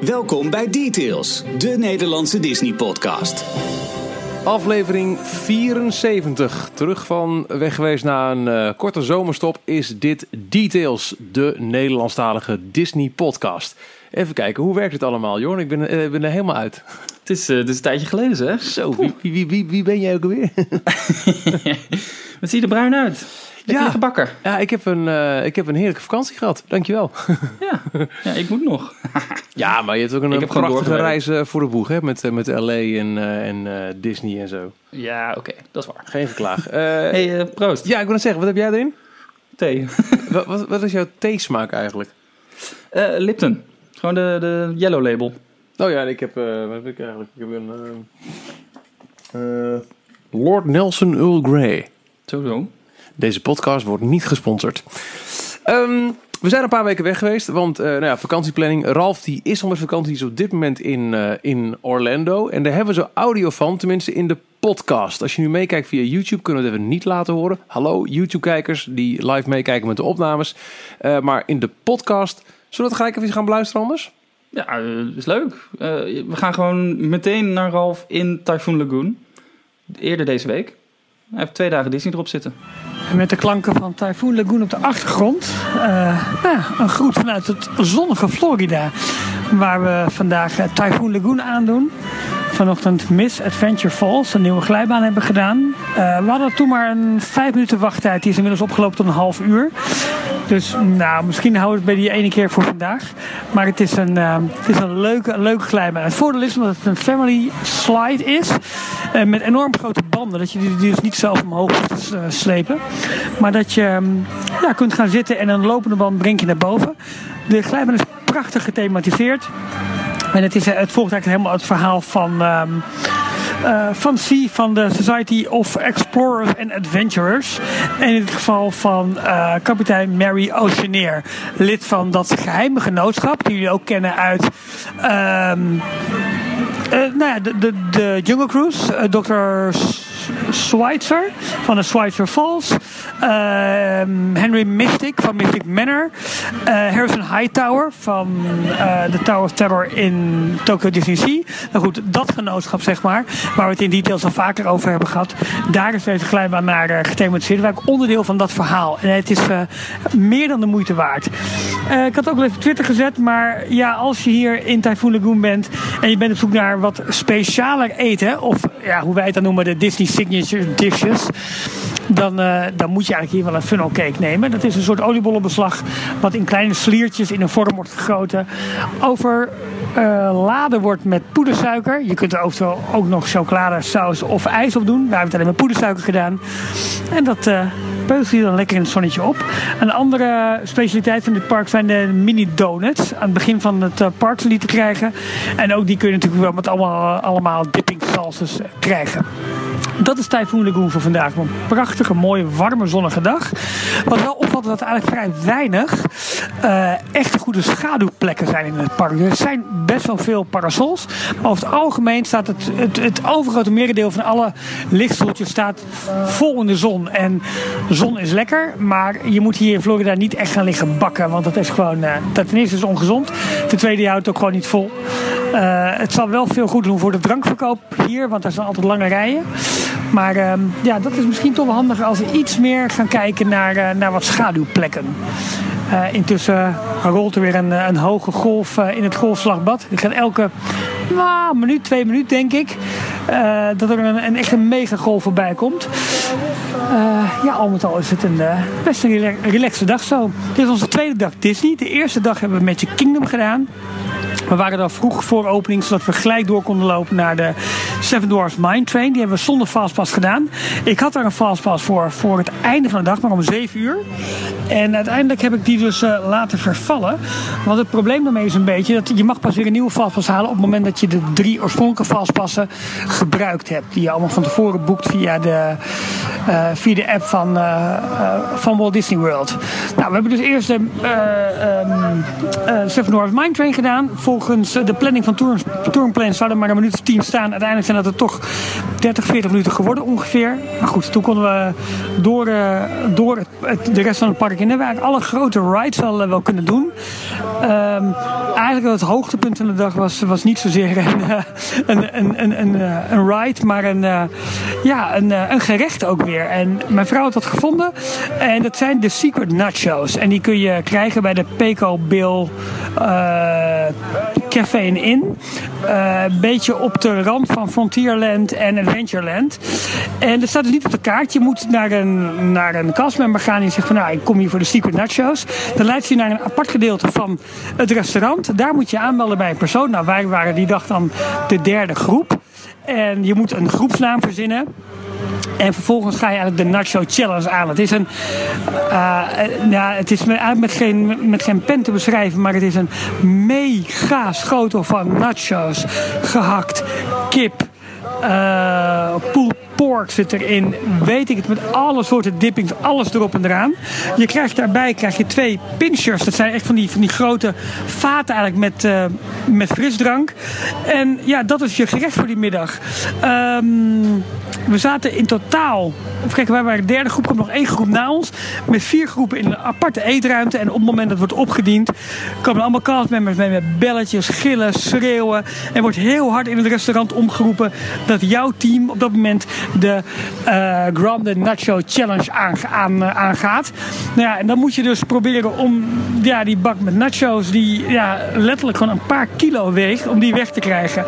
Welkom bij Details, de Nederlandse Disney-podcast. Aflevering 74. Terug van weg geweest na een uh, korte zomerstop is dit Details, de Nederlandstalige Disney-podcast. Even kijken, hoe werkt het allemaal, Jorn? Ik ben, uh, ben er helemaal uit. Het is, uh, het is een tijdje geleden, zeg. Zo, wie, wie, wie, wie ben jij ook alweer? Wat zie je er bruin uit? Ja. gebakken. Ja, ik heb, een, uh, ik heb een heerlijke vakantie gehad. Dankjewel. ja. ja, ik moet nog. ja, maar je hebt ook een, een prachtige reis uh, voor de boeg, hè? Met, uh, met LA en, en Disney en zo. Ja, oké. Okay. Dat is waar. Geen geklaag. hey, proost. Ja, ik wil het zeggen. Wat heb jij erin? Thee. wat, wat, wat, is jouw theesmaak eigenlijk? Lipton. Gewoon de, de yellow label. Oh ja, ik heb, wat heb ik eigenlijk? Ik heb een Lord Nelson Earl Grey. Zo zo. Deze podcast wordt niet gesponsord. Um, we zijn een paar weken weg geweest, want uh, nou ja, vakantieplanning. Ralf die is met vakantie is op dit moment in, uh, in Orlando. En daar hebben we zo audio van, tenminste in de podcast. Als je nu meekijkt via YouTube, kunnen we het even niet laten horen. Hallo YouTube-kijkers die live meekijken met de opnames. Uh, maar in de podcast, zullen we het gelijk even gaan beluisteren anders? Ja, is leuk. we gaan gewoon meteen naar Ralf in Typhoon Lagoon. Eerder deze week. Hij twee dagen Disney erop zitten. Met de klanken van Typhoon Lagoon op de achtergrond. Uh, nou, een groet vanuit het zonnige Florida. Waar we vandaag uh, Typhoon Lagoon aandoen. Vanochtend Miss Adventure Falls, een nieuwe glijbaan hebben gedaan. We hadden toen maar een vijf minuten wachttijd. Die is inmiddels opgelopen tot een half uur. Dus nou, misschien houden we het bij die ene keer voor vandaag. Maar het is een, uh, het is een leuke, leuke glijbaan. Het voordeel is dat het een family slide is. Uh, met enorm grote banden. Dat je die, dus niet zelf omhoog hoeft slepen. Maar dat je um, ja, kunt gaan zitten en een lopende band breng je naar boven. De glijbaan is prachtig gethematiseerd. En het, is, het volgt eigenlijk helemaal het verhaal van... Um, van C van de Society of Explorers and Adventurers. En in het geval van uh, kapitein Mary Oceaneer. Lid van dat geheime genootschap, die jullie ook kennen uit. Um, nou ja, de, de, de Jungle Cruise. Dr. Schweitzer van de Schweitzer Falls. Uh, Henry Mystic van Mystic Manor. Uh, Harrison Hightower van uh, de Tower of Terror in Tokyo Disney Sea. Nou goed, dat genootschap zeg maar, waar we het in details al vaker over hebben gehad. Daar is deze glijbaan naar uh, gethematiseerd. Ook onderdeel van dat verhaal. En het is meer dan de moeite waard. ik had ook even Twitter gezet, maar ja, als je hier in Typhoon Lagoon bent en je bent op zoek naar wat specialer eten, of ja, hoe wij het dan noemen, de Disney signature dishes. Dan, uh, dan moet je eigenlijk hier wel een funnel cake nemen. Dat is een soort oliebollenbeslag wat in kleine sliertjes in een vorm wordt gegoten. Overladen uh, wordt met poedersuiker. Je kunt er ook, ook nog chocoladesaus of ijs op doen. Wij hebben het alleen met poedersuiker gedaan. En dat uh, peutert je dan lekker in het zonnetje op. Een andere specialiteit van dit park zijn de mini donuts. Aan het begin van het uh, park te krijgen. En ook die kun je natuurlijk wel met allemaal, allemaal dipping salsas krijgen. Dat is Typhoon Lagoon voor vandaag. Een prachtige, mooie, warme, zonnige dag. Wat wel opvalt dat er eigenlijk vrij weinig uh, echte goede schaduwplekken zijn in het park. Er zijn best wel veel parasols. Maar over het algemeen staat het, het, het overgrote merendeel van alle lichtstoeltjes staat vol in de zon. En zon is lekker, maar je moet hier in Florida niet echt gaan liggen bakken. Want dat is gewoon, uh, ten eerste is ongezond. Ten tweede, je houdt het ook gewoon niet vol. Uh, het zal wel veel goed doen voor de drankverkoop hier, want er zijn altijd lange rijen. Maar uh, ja, dat is misschien toch wel handiger als we iets meer gaan kijken naar, uh, naar wat schaduwplekken. Uh, intussen rolt er weer een, een hoge golf in het golfslagbad. Ik ga elke nou, minuut, twee minuten denk ik, dat er een, een echte megagolf voorbij komt. ja, al met al is het een best een relaxe dag zo. Dit is onze tweede dag Disney. De eerste dag hebben we Magic Kingdom gedaan. We waren daar vroeg voor opening, zodat we gelijk door konden lopen naar de Seven Dwarfs Mine Train. Die hebben we zonder fastpass gedaan. Ik had daar een fastpass voor voor het einde van de dag, maar om 7 uur. En uiteindelijk heb ik die dus uh, laten vervallen. Want het probleem daarmee is een beetje dat je mag pas weer een nieuwe fastpass halen op het moment dat je de drie oorspronkelijke fastpassen gebruikt hebt. Die je allemaal van tevoren boekt via de, uh, via de app van, uh, van Walt Disney World. Nou, we hebben dus eerst de um, Seven Dwarfs Mine Train gedaan. Volgens de planning van Tour, zouden maar een minuut of tien staan. Uiteindelijk zijn dat er toch 30, 40 minuten geworden ongeveer. Maar goed, toen konden we door, door het, de rest van het park in. We hebben alle grote rides wel, eh, wel kunnen doen. Ehm, eigenlijk het hoogtepunt van de dag was, was niet zozeer een, een, een, een, een, ride, maar een, ja, een, een gerecht ook weer. En mijn vrouw had dat gevonden. En dat zijn de Secret Nachos. En die kun je krijgen bij de Peco Bill Café Inn. Een beetje op de rand van Frontierland en Adventureland. En dat staat dus niet op de kaart. Je moet naar een, naar een castmember gaan en zegt van nou, ik kom hier voor de Secret Nachos. Dan leidt je naar een apart gedeelte van het restaurant. Daar moet je aanmelden bij een persoon. Nou, wij waren die dag dan de derde groep. En je moet een groepsnaam verzinnen. En vervolgens ga je eigenlijk de Nacho Challenge aan. Het is een. Uh, ja, het is met, met, geen, met geen pen te beschrijven, maar het is een mega schotel van nachos. Gehakt, kip, uh, pulled pork zit erin. Weet ik het, met alle soorten dippings, alles erop en eraan. Je krijgt daarbij krijg je twee pinchers. Dat zijn echt van die, van die grote vaten eigenlijk met, uh, met frisdrank. En ja, dat is je gerecht voor die middag. Um, we zaten in totaal, kijken, wij waren de derde groep, komt nog één groep na ons. Met vier groepen in een aparte eetruimte. En op het moment dat het wordt opgediend, komen allemaal castmembers mee met belletjes, gillen, schreeuwen. En wordt heel hard in het restaurant omgeroepen dat jouw team op dat moment de uh, Grande Nacho Challenge aan, uh, aangaat. Nou ja, en dan moet je dus proberen om ja, die bak met nachos, die ja, letterlijk gewoon een paar kilo weegt, om die weg te krijgen.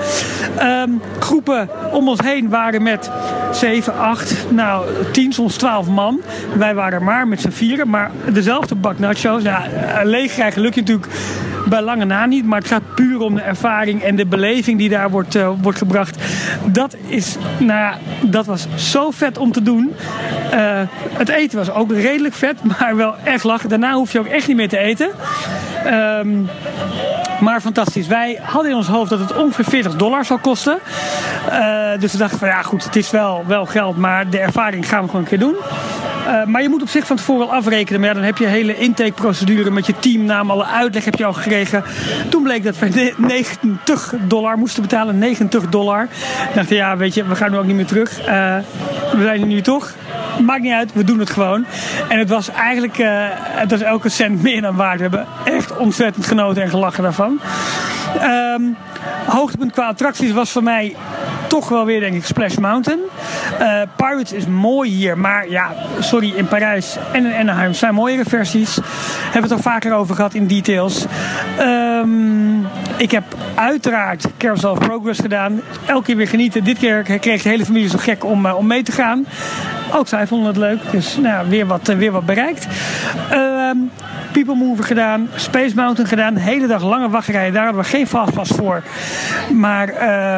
Um, groepen om ons heen waren met 7, 8, nou 10, soms 12 man. Wij waren maar met z'n vieren, maar dezelfde bak nachos. Ja, leeg krijgen lukt je natuurlijk bij lange na niet. Maar het gaat puur om de ervaring en de beleving die daar wordt, uh, wordt gebracht. Dat is, nou dat was zo vet om te doen. Uh, het eten was ook redelijk vet, maar wel echt lachen. Daarna hoef je ook echt niet meer te eten. Um, maar fantastisch. Wij hadden in ons hoofd dat het ongeveer 40 dollar zou kosten. Uh, dus we dachten van ja goed, het is wel, wel geld, maar de ervaring gaan we gewoon een keer doen. Uh, maar je moet op zich van tevoren al afrekenen. Maar ja, dan heb je hele intakeprocedure met je teamnaam, alle uitleg heb je al gekregen. Toen bleek dat we 90 dollar moesten betalen. 90 dollar. Ik dacht, ja, weet je, we gaan nu ook niet meer terug. Uh, we zijn er nu toch. Maakt niet uit, we doen het gewoon. En het was eigenlijk, uh, het was elke cent meer dan waard. We hebben echt ontzettend genoten en gelachen daarvan. Um, hoogtepunt qua attracties was voor mij toch wel weer denk ik Splash Mountain. Uh, Pirates is mooi hier, maar ja, sorry, in Parijs en in Anaheim zijn mooiere versies. Hebben we het al vaker over gehad in details. Um, ik heb uiteraard Carousel of Progress gedaan. Elke keer weer genieten. Dit keer kreeg de hele familie zo gek om, uh, om mee te gaan. Ook zij vonden het leuk, dus nou, weer, wat, uh, weer wat bereikt. Um, Mover gedaan, Space Mountain gedaan. Hele dag lange wachtrijen, daar hadden we geen fastpass voor. Maar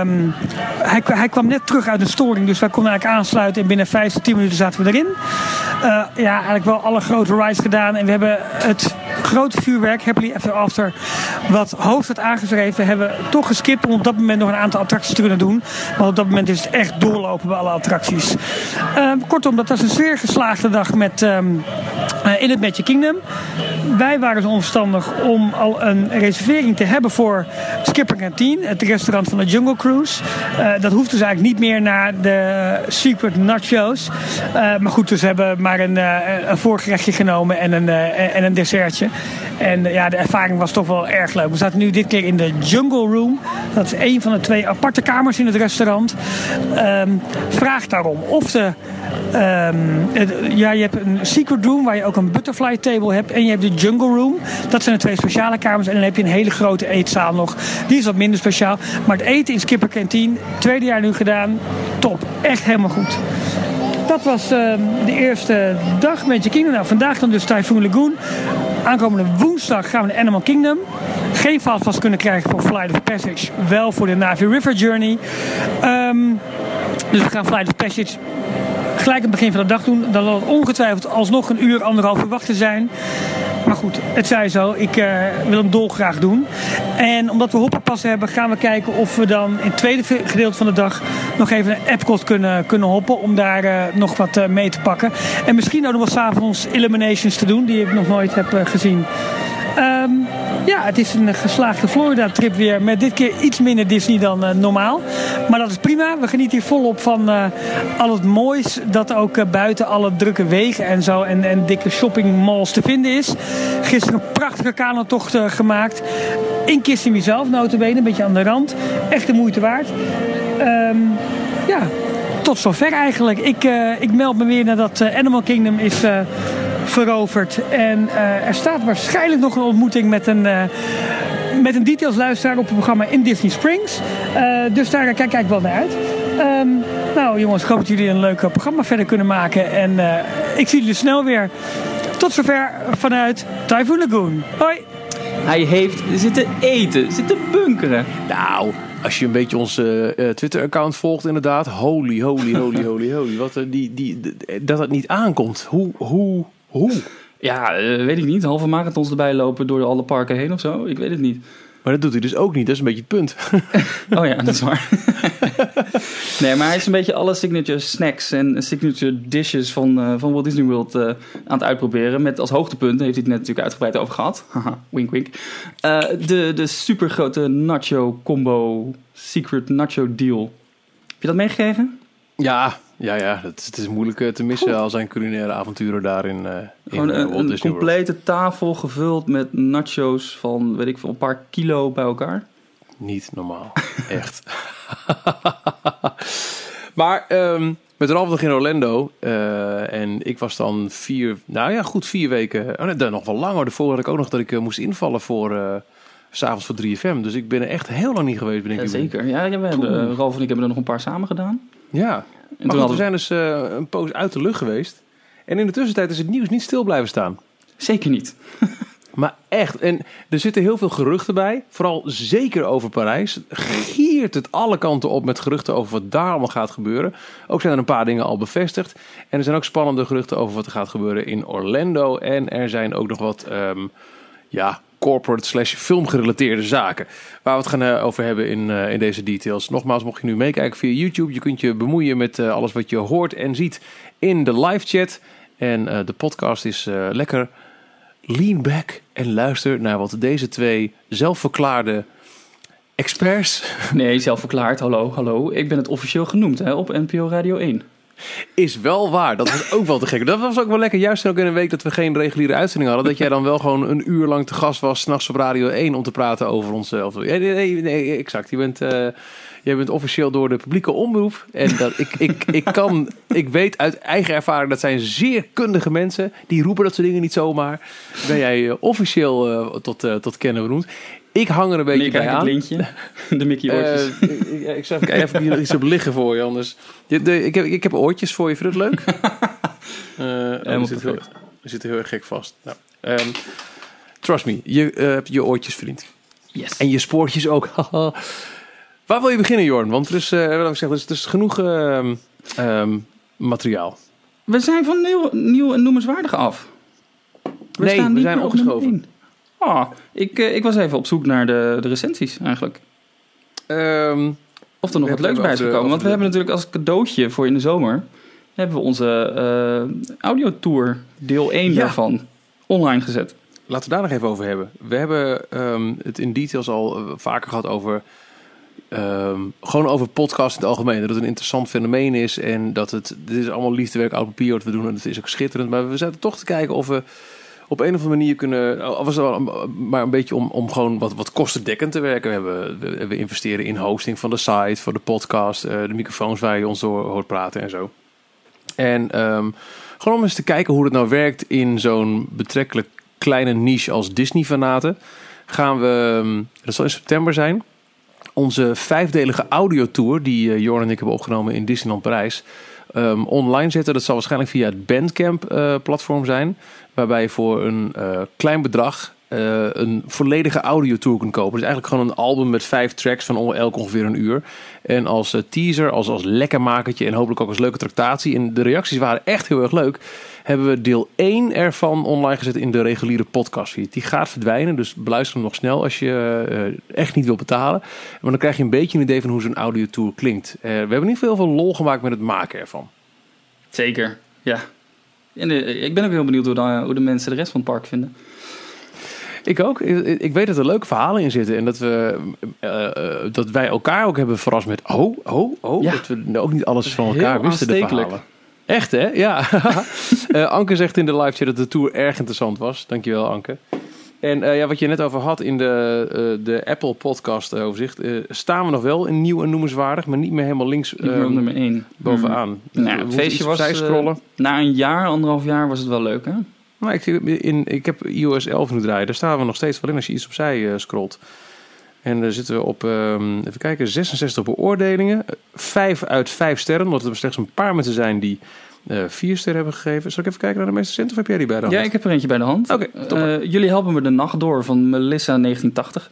um, hij, hij, kwam net terug uit een storing, dus wij konden eigenlijk aansluiten. En binnen 5 tot 10 minuten zaten we erin. Uh, ja, eigenlijk wel alle grote rides gedaan. En we hebben het grote vuurwerk, Happily Ever After, wat hoofd had aangeschreven, we hebben toch geskipt om op dat moment nog een aantal attracties te kunnen doen. Want op dat moment is het echt doorlopen bij alle attracties. Uh, kortom, dat was een zeer geslaagde dag met, um, uh, in het Magic Kingdom. Wij waren zo onverstandig om al een reservering te hebben voor Skipper Canteen, het restaurant van de Jungle Cruise. Uh, dat hoeft dus eigenlijk niet meer naar de Secret Nachos. Uh, maar goed, dus we hebben maar een, een voorgerechtje genomen en een, en een dessertje. En ja, de ervaring was toch wel erg leuk. We zaten nu dit keer in de Jungle Room. Dat is een van de twee aparte kamers in het restaurant. Um, vraag daarom of de Um, ja, je hebt een secret room waar je ook een butterfly table hebt. En je hebt de jungle room. Dat zijn de twee speciale kamers. En dan heb je een hele grote eetzaal nog. Die is wat minder speciaal. Maar het eten in Skipper Canteen, tweede jaar nu gedaan. Top. Echt helemaal goed. Dat was uh, de eerste dag met je Kingdom. Nou, vandaag dan dus Typhoon Lagoon. Aankomende woensdag gaan we naar Animal Kingdom. Geen fastpass kunnen krijgen voor Flight of Passage. Wel voor de Navi River Journey. Um, dus we gaan Flight of Passage gelijk aan het begin van de dag doen. Dan zal het ongetwijfeld alsnog een uur, anderhalf uur wachten zijn. Maar goed, het zij zo. Ik uh, wil hem dolgraag doen. En omdat we hoppenpassen hebben, gaan we kijken of we dan in het tweede gedeelte van de dag nog even een Epcot kunnen, kunnen hoppen. Om daar uh, nog wat uh, mee te pakken. En misschien ook nog wel s'avonds Eliminations te doen, die ik nog nooit heb gezien. Um, Ja, het is een geslaagde Florida-trip weer. Met dit keer iets minder Disney dan uh, normaal. Maar dat is prima. We genieten hier volop van uh, al het moois. Dat ook uh, buiten alle drukke wegen en zo. En, en dikke shoppingmalls te vinden is. Gisteren een prachtige kanotocht gemaakt. In Kissimmee zelf, notabene. Een beetje aan de rand. Echt de moeite waard. Um, ja, tot zover eigenlijk. Ik, ik meld me weer nadat Animal Kingdom is veroverd. En uh, er staat waarschijnlijk nog een ontmoeting met een, uh, met een details luisteraar op het programma in Disney Springs. Uh, dus daar kijk ik wel naar uit. Um, nou jongens, ik hoop dat jullie een leuk programma verder kunnen maken. En ik zie jullie snel weer. Tot zover vanuit Typhoon Lagoon. Hoi! Hij heeft zitten eten, zitten bunkeren. Nou, als je een beetje onze uh, Twitter-account volgt, inderdaad. Holy, holy, holy, holy, holy. Wat, die, die, dat het niet aankomt. Hoe, hoe, hoe? Ja, uh, weet ik niet. Halve marathons erbij lopen door alle parken heen of zo. Ik weet het niet. Maar dat doet hij dus ook niet. Dat is een beetje het punt. oh ja, dat is waar. nee, maar hij is een beetje alle signature snacks en signature dishes van, uh, van Walt Disney World uh, aan het uitproberen. Met als hoogtepunt, heeft hij het net natuurlijk uitgebreid over gehad. Haha, wink wink. Uh, de, de supergrote nacho combo secret nacho deal. Heb je dat meegekregen? Ja, ja, ja. Het, het is moeilijk te missen al zijn culinaire avonturen daarin. Uh, Gewoon in, uh, een, een complete World. tafel gevuld met nachos van, weet ik veel, een paar kilo bij elkaar. Niet normaal. Echt. maar um, met Ralf in Orlando. Uh, en ik was dan vier, nou ja, goed vier weken. Oh, nee, nog wel langer. Daarvoor had ik ook nog dat ik moest invallen voor... S'avonds voor 3FM. Dus ik ben er echt heel lang niet geweest. Ben ik ja, zeker. Ja, ja, we hebben, Ralf en ik hebben er nog een paar samen gedaan. Ja. En maar goed, we zijn dus uh, een poos uit de lucht geweest. En in de tussentijd is het nieuws niet stil blijven staan. Zeker niet. maar echt, en er zitten heel veel geruchten bij. Vooral zeker over Parijs. Giert het alle kanten op met geruchten over wat daar allemaal gaat gebeuren. Ook zijn er een paar dingen al bevestigd. En er zijn ook spannende geruchten over wat er gaat gebeuren in Orlando. En er zijn ook nog wat, um, ja, corporate slash filmgerelateerde zaken. Waar we het gaan uh, over hebben in, uh, in deze details. Nogmaals, mocht je nu meekijken via YouTube, je kunt je bemoeien met uh, alles wat je hoort en ziet in de live chat. En de podcast is lekker lean back en luister naar wat deze twee zelfverklaarde experts. Nee, zelfverklaard. Hallo, hallo. Ik ben het officieel genoemd hè, op NPO Radio 1. Is wel waar. Dat was ook wel te gek. Dat was ook wel lekker. Juist ook in een week dat we geen reguliere uitzending hadden. Dat jij dan wel gewoon een uur lang te gast was. S'nachts op Radio 1 om te praten over onszelf. Nee, nee, nee, exact. Je bent, uh, jij bent officieel door de publieke omroep. En dat, ik, ik, ik, kan, ik weet uit eigen ervaring dat zijn zeer kundige mensen. Die roepen dat soort dingen niet zomaar. Ben jij uh, officieel uh, tot, tot kennen benoemd. Ik hang er een beetje bij aan. Lintje, de Mickey oortjes. Uh, ik, ik zal even, even iets op liggen voor je, anders. De, de, ik, heb, ik heb oortjes voor je, vind je het leuk? uh, oh, zit heel, zit heel erg gek vast. Nou, um, trust me, je uh, hebt je oortjes, vriend. Yes. En je spoortjes ook. Waar wil je beginnen, Jorn? Want er is, uh, zeggen, er is, er is genoeg um, um, materiaal. We zijn van nieuw, nieuw en noemenswaardig af. We nee, we zijn opgeschoven. Oh, ik, uh, ik was even op zoek naar de, de recensies eigenlijk. Um, of er nog wat leuks bij is gekomen. Want we hebben natuurlijk als cadeautje voor in de zomer... hebben we onze uh, audiotour, deel 1 ja. daarvan, online gezet. Laten we daar nog even over hebben. We hebben um, het in details al uh, vaker gehad over... Um, gewoon over podcast in het algemeen. Dat het een interessant fenomeen is. En dat het... Dit is allemaal liefdewerk, oud papier wat we doen. En het is ook schitterend. Maar we zaten toch te kijken of we op een of andere manier kunnen. Was wel maar een beetje om, om gewoon wat, wat kostendekkend te werken. We, hebben, we, investeren in hosting van de site, voor de podcast, uh, de microfoons waar je ons door hoort praten en zo. En um, gewoon om eens te kijken hoe het nou werkt in zo'n betrekkelijk kleine niche als Disney-fanaten. Gaan we, um, dat zal in september zijn, onze vijfdelige audiotour, die uh, Jorn en ik hebben opgenomen in Disneyland Parijs, um, online zetten. Dat zal waarschijnlijk via het Bandcamp-platform uh, zijn. Waarbij je voor een uh, klein bedrag uh, een volledige audiotour kunt kopen. Dus eigenlijk gewoon een album met vijf tracks van ongeveer een uur. En als uh, teaser, als, als lekkermakertje en hopelijk ook als leuke tractatie. En de reacties waren echt heel erg leuk. Hebben we deel 1 ervan online gezet in de reguliere podcastfeed. Die gaat verdwijnen, dus beluister hem nog snel als je echt niet wil betalen. Maar dan krijg je een beetje een idee van hoe zo'n audiotour klinkt. we hebben niet veel, veel lol gemaakt met het maken ervan. Zeker, ja. En ik ben ook heel benieuwd hoe de, hoe de mensen de rest van het park vinden. Ik ook. Ik, weet dat er leuke verhalen in zitten. En dat, we, eh, eh, dat wij elkaar ook hebben verrast met... Oh, oh, oh. Ja. Dat we ook niet alles van elkaar wisten, de verhalen. Echt, hè? Ja. Eh, Anke zegt in de live chat dat de tour erg interessant was. Dankjewel, Anke. En eh, ja, wat je net over had in de, eh, de Apple podcast eh, overzicht... eh, staan we nog wel in nieuw en noemenswaardig... maar niet meer helemaal links Ik ben op eh, nummer 1. bovenaan. Nou, het moeten feestje was... scrollen. na een jaar, anderhalf jaar was het wel leuk, hè? Nou, ik, in, ik heb iOS 11 nu draaien. Daar staan we nog steeds wel in als je iets opzij scrolt. En daar zitten we op, ehm, even kijken, 66 beoordelingen. Vijf uit vijf sterren, omdat er slechts een paar mensen zijn die vier sterren hebben gegeven. Zal ik even kijken naar de meeste centen of heb jij die bij de hand? Ja, ik heb er eentje bij de hand. Oké. Eh, jullie helpen me de nacht door van Melissa 1980.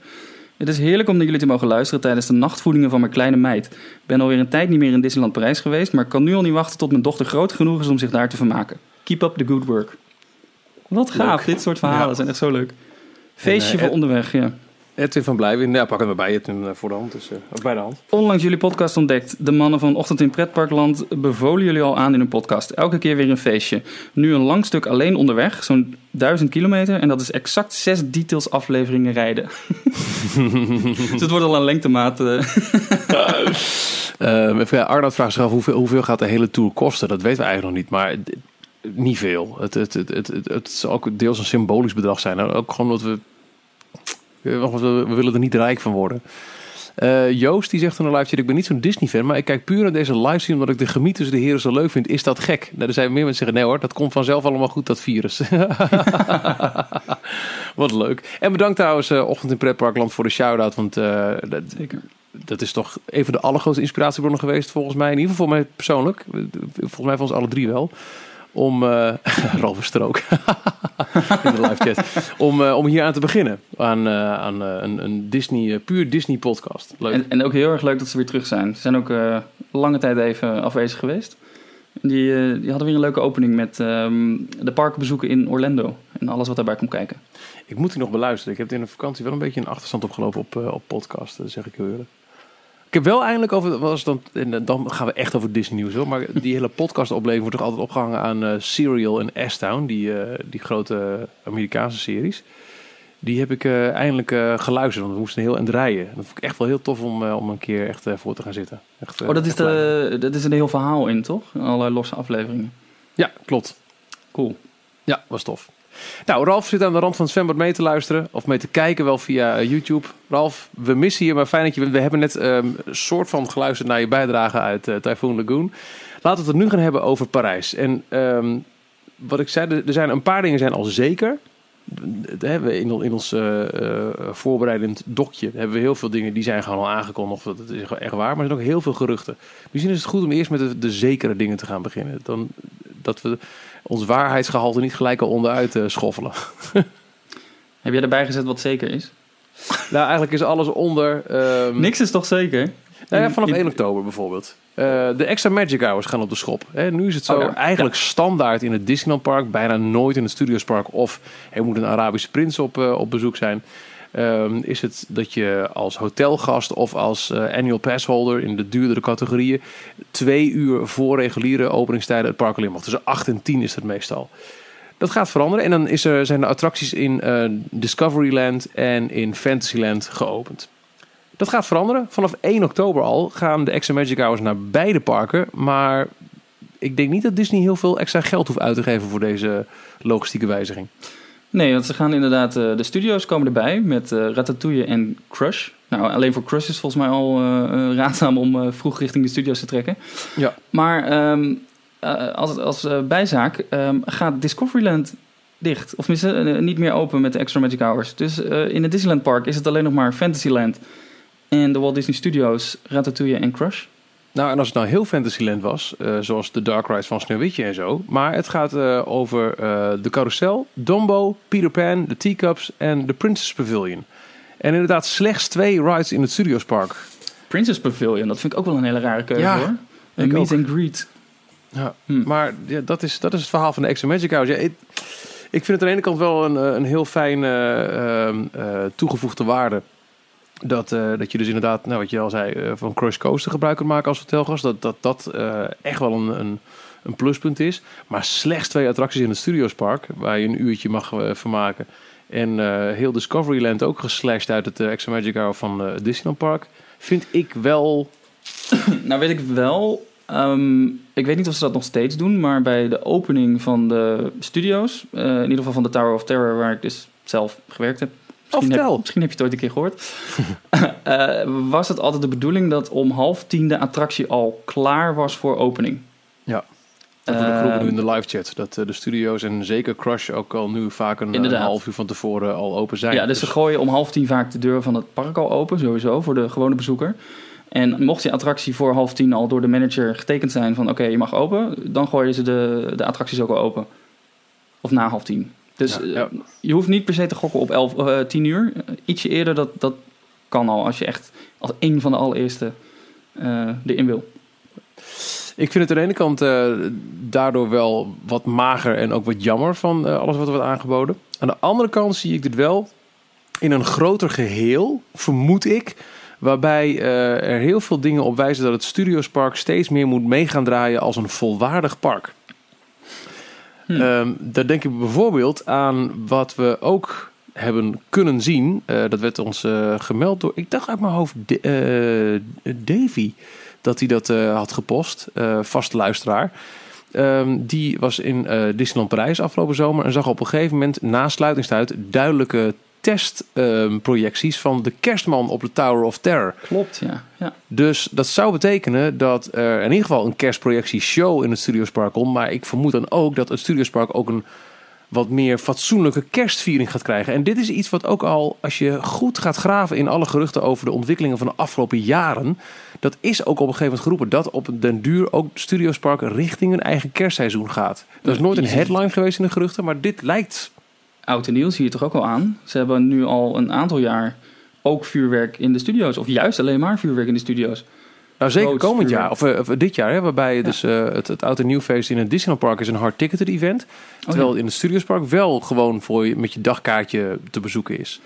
Het is heerlijk om naar jullie te mogen luisteren tijdens de nachtvoedingen van mijn kleine meid. Ik ben alweer een tijd niet meer in Disneyland Parijs geweest, maar kan nu al niet wachten tot mijn dochter groot genoeg is om zich daar te vermaken. Keep up the good work. Wat gaaf, Leuk. dit soort verhalen Ja. zijn echt zo leuk. Feestje eh, voor onderweg, ja. Edwin van Blijwin, ja, pak het maar bij Edwin eh, voor de hand. Dus, eh, bij de hand. Onlangs jullie podcast ontdekt. De mannen van Ochtend in Pretparkland bevolen jullie al aan in hun podcast. Elke keer weer een feestje. Nu een lang stuk alleen onderweg, zo'n duizend kilometer. En dat is exact zes details afleveringen rijden. dus het wordt al een lengtemaat. even, ja, Arnoud vraagt zich af hoeveel, hoeveel gaat de hele tour kosten. Dat weten we eigenlijk nog niet, maar niet veel. Het, het, het, het, het, zal ook deels een symbolisch bedrag zijn. Ook gewoon omdat we, we, we willen er niet rijk van worden. Eh, Joost die zegt in een live chat, ik ben niet zo'n Disney-fan, maar ik kijk puur naar deze livestream omdat ik de gemiet tussen de heren zo leuk vind. Is dat gek? Nou, er zijn meer mensen die zeggen, nee hoor, dat komt vanzelf allemaal goed, dat virus. Wat leuk. En bedankt trouwens, eh, Ochtend in Pretparkland, voor de shout-out, want eh, dat, dat is toch een van de allergrootste inspiratiebronnen geweest, volgens mij. In ieder geval voor mij persoonlijk. Volgens mij van ons alle drie wel. Om, eh Ralf Strook, in de live chat. Om, eh, om hier aan te beginnen. Aan, eh, aan eh, een, een Disney, eh, puur Disney podcast. Leuk. En, en ook heel erg leuk dat ze weer terug zijn. Ze zijn ook eh, lange tijd even afwezig geweest. Die, eh, die hadden weer een leuke opening met ehm, de parkbezoeken in Orlando. En alles wat daarbij komt kijken. Ik moet die nog beluisteren. Ik heb in de vakantie wel een beetje een achterstand opgelopen op, eh, op podcast. Dat zeg ik heel eerlijk. Ik heb wel eindelijk over, was dan, en dan gaan we echt over Disney nieuws hoor. Maar die hele podcast opleving wordt toch altijd opgehangen aan eh, Serial en S-Town. Die, eh, die grote Amerikaanse series. Die heb ik eh, eindelijk eh, geluisterd, want we moesten heel eind rijden. Dat vond ik echt wel heel tof om, eh, om een keer echt eh, voor te gaan zitten. Echt, eh, Oh, dat is, de, dat is een heel verhaal in, toch? Allerlei losse afleveringen. Ja, klopt. Cool. Ja, was tof. Nou, Ralf zit aan de rand van het zwembad mee te luisteren. Of mee te kijken, wel via eh, YouTube. Ralf, we missen je, maar fijn dat je. We hebben net ehm, een soort van geluisterd naar je bijdrage uit eh, Typhoon Lagoon. Laten we het nu gaan hebben over Parijs. En ehm, wat ik zei, er zijn een paar dingen zijn al zeker. In, in ons eh, voorbereidend dokje hebben we heel veel dingen die zijn gewoon al aangekondigd. Dat is echt waar, maar er zijn ook heel veel geruchten. Misschien is het goed om eerst met de zekere dingen te gaan beginnen. Dan, dat we ons waarheidsgehalte niet gelijk al onderuit eh, schoffelen. Heb jij erbij gezet wat zeker is? Nou, eigenlijk is alles onder. ehm, Niks is toch zeker? nou ja, vanaf in- 1 oktober bijvoorbeeld. Eh, de extra Magic Hours gaan op de schop. Hè, nu is het zo Oh ja. eigenlijk standaard in het Disneyland Park. Bijna nooit in het Studios Park. Of er moet een Arabische prins op, eh, op bezoek zijn. Ehm, is het dat je als hotelgast of als eh, annual passholder in de duurdere categorieën twee uur voor reguliere openingstijden het park alleen mag. Tussen 8 en 10 is dat meestal. Dat gaat veranderen. En dan is er, zijn de attracties in eh, Discoveryland en in Fantasyland geopend. Dat gaat veranderen. Vanaf 1 oktober al gaan de extra Magic Hours naar beide parken. Maar ik denk niet dat Disney heel veel extra geld hoeft uit te geven voor deze logistieke wijziging. Nee, want ze gaan inderdaad... eh, de studio's komen erbij met eh, Ratatouille en Crush. Nou, alleen voor Crush is volgens mij al eh, raadzaam om vroeg richting de studio's te trekken. Ja. Maar ehm, eh, als, als bijzaak ehm, gaat Discoveryland dicht. Of tenminste, eh, niet meer open met de Extra Magic Hours. Dus in het Disneyland Park is het alleen nog maar Fantasyland... en de Walt Disney Studios, Ratatouille en Crush. Nou, en als het nou heel Fantasyland was, eh, zoals de Dark Ride van Sneeuwwitje en zo. Maar het gaat eh, over eh, de carousel, Dumbo, Peter Pan, de Teacups en de Princess Pavilion. En inderdaad slechts twee rides in het Studios Park. Princess Pavilion, dat vind ik ook wel een hele rare keuze Ja, hoor. Een meet ook. and greet. Ja, Hm. Maar ja, dat, is, dat is het verhaal van de Extra Magic Hours. Ja, ik, ik vind het aan de ene kant wel een, een heel fijne ehm, eh, toegevoegde waarde. Dat, eh, dat je dus inderdaad, nou, wat je al zei, eh, van Crush Coaster gebruik kunt maken als hotelgast. Dat dat, dat eh, echt wel een, een, een pluspunt is. Maar slechts twee attracties in het Studios Park, waar je een uurtje mag vermaken. En heel Discoveryland ook geslashed uit het Extra Magic Hour van Disneyland Park. Vind ik wel... nou weet ik wel... Um, ik weet niet of ze dat nog steeds doen, maar bij de opening van de studio's, in ieder geval van de Tower of Terror, waar ik dus zelf gewerkt heb. Misschien, heb, misschien heb je het ooit een keer gehoord. uh, was het altijd de bedoeling dat om half tien de attractie al klaar was voor opening? Ja. Dat ook geroepen nu in de live chat. Dat uh, de studio's en zeker Crush ook al nu vaak een, een, half uur van tevoren al open zijn. Ja, dus, dus ze gooien om half tien vaak de deur van het park al open, sowieso, voor de gewone bezoeker. En mocht die attractie voor half tien al door de manager getekend zijn van oké, je mag open, dan gooien ze de, de attracties ook al open. Of na half tien. Dus ja, ja. je hoeft niet per se te gokken op elf, uh, tien uur. ietsje eerder, dat, dat kan al als je echt als een van de allereerste uh, erin wil. Ik vind het aan de ene kant uh, daardoor wel wat mager en ook wat jammer van alles wat er wordt aangeboden. Aan de andere kant zie ik dit wel in een groter geheel, vermoed ik Waarbij uh, er heel veel dingen op wijzen dat het Studiospark steeds meer moet meegaan draaien als een volwaardig park. Hmm. Um, daar denk ik bijvoorbeeld aan wat we ook hebben kunnen zien. Uh, dat werd ons uh, gemeld door, ik dacht uit mijn hoofd, de, Davy. Dat hij dat had gepost, vaste luisteraar. Um, die was in Disneyland Parijs afgelopen zomer en zag op een gegeven moment na sluitingstijd duidelijke testprojecties van de kerstman op de Tower of Terror. Klopt, ja. ja. Dus dat zou betekenen dat er in ieder geval een kerstprojectie show in het Studiospark komt. Maar ik vermoed dan ook dat het Studiospark ook een wat meer fatsoenlijke kerstviering gaat krijgen. En dit is iets wat ook al, als je goed gaat graven in alle geruchten over de ontwikkelingen van de afgelopen jaren, dat is ook op een gegeven moment geroepen dat op den duur ook Studiospark richting een eigen kerstseizoen gaat. Dat is nooit een headline geweest in de geruchten, maar dit lijkt oud en nieuw zie je toch ook al aan. Ze hebben nu al een aantal jaar ook vuurwerk in de studio's. Of juist alleen maar vuurwerk in de studio's. Nou, zeker komend vuurwerk. jaar, of, uh, dit jaar, hè, waarbij ja. dus, uh, het, het oud en nieuwfeest in het Disneyland Park is een hard ticketed event. Terwijl oh, ja. in het Studiospark wel gewoon voor je, met je dagkaartje te bezoeken is.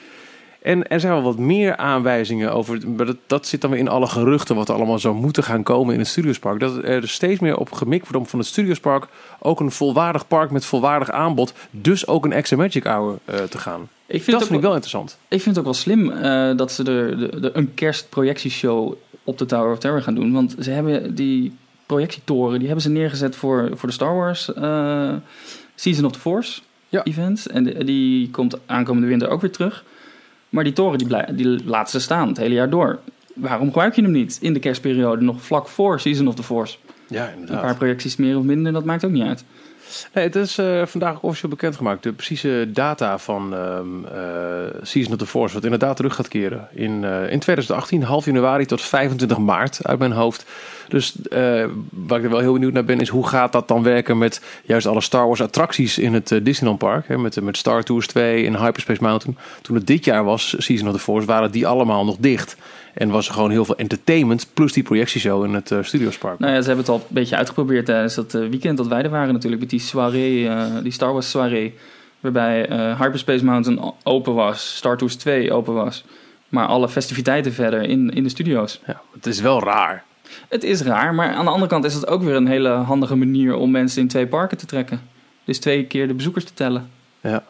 En er zijn wel wat meer aanwijzingen over. Maar dat, dat zit dan weer in alle geruchten wat er allemaal zou moeten gaan komen in het Studiospark. Dat er dus steeds meer op gemikt wordt om van het Studiospark ook een volwaardig park met volwaardig aanbod. Dus ook een extra Magic Hour uh, te gaan. Ik vind dat vind ik wel interessant. Ik vind het ook wel slim uh, dat ze de, de, de, een kerstprojectieshow op de Tower of Terror gaan doen. Want ze hebben die projectietoren, die hebben ze neergezet voor, voor de Star Wars uh, Season of the Force ja. event. En die, die komt aankomende winter ook weer terug. Maar die toren die, blij, die laten ze staan het hele jaar door. Waarom gebruik je hem niet in de kerstperiode, nog vlak voor Season of the Force? Ja, inderdaad. Een paar projecties meer of minder, dat maakt ook niet uit. Nee, het is uh, vandaag ook officieel bekendgemaakt. De precieze data van um, uh, Season of the Force, wat inderdaad terug gaat keren. In, uh, in 2018, half januari tot 25 maart uit mijn hoofd. Dus waar ik er wel heel benieuwd naar ben, is hoe gaat dat dan werken met juist alle Star Wars attracties in het Disneyland Park. Hè, met, met Star Tours 2 en Hyperspace Mountain. Toen het dit jaar was, Season of the Force, waren die allemaal nog dicht. En was er gewoon heel veel entertainment plus die projectieshow in het uh, Studiospark. Nou ja, ze hebben het al een beetje uitgeprobeerd tijdens dat uh, weekend dat wij er waren natuurlijk. Met die soirée, uh, die Star Wars soirée. Waarbij Hyperspace Mountain open was, Star Tours 2 open was. Maar alle festiviteiten verder in, in de studio's. Ja, het is wel raar. Het is raar, maar aan de andere kant is het ook weer een hele handige manier om mensen in twee parken te trekken. Dus twee keer de bezoekers te tellen. Ja.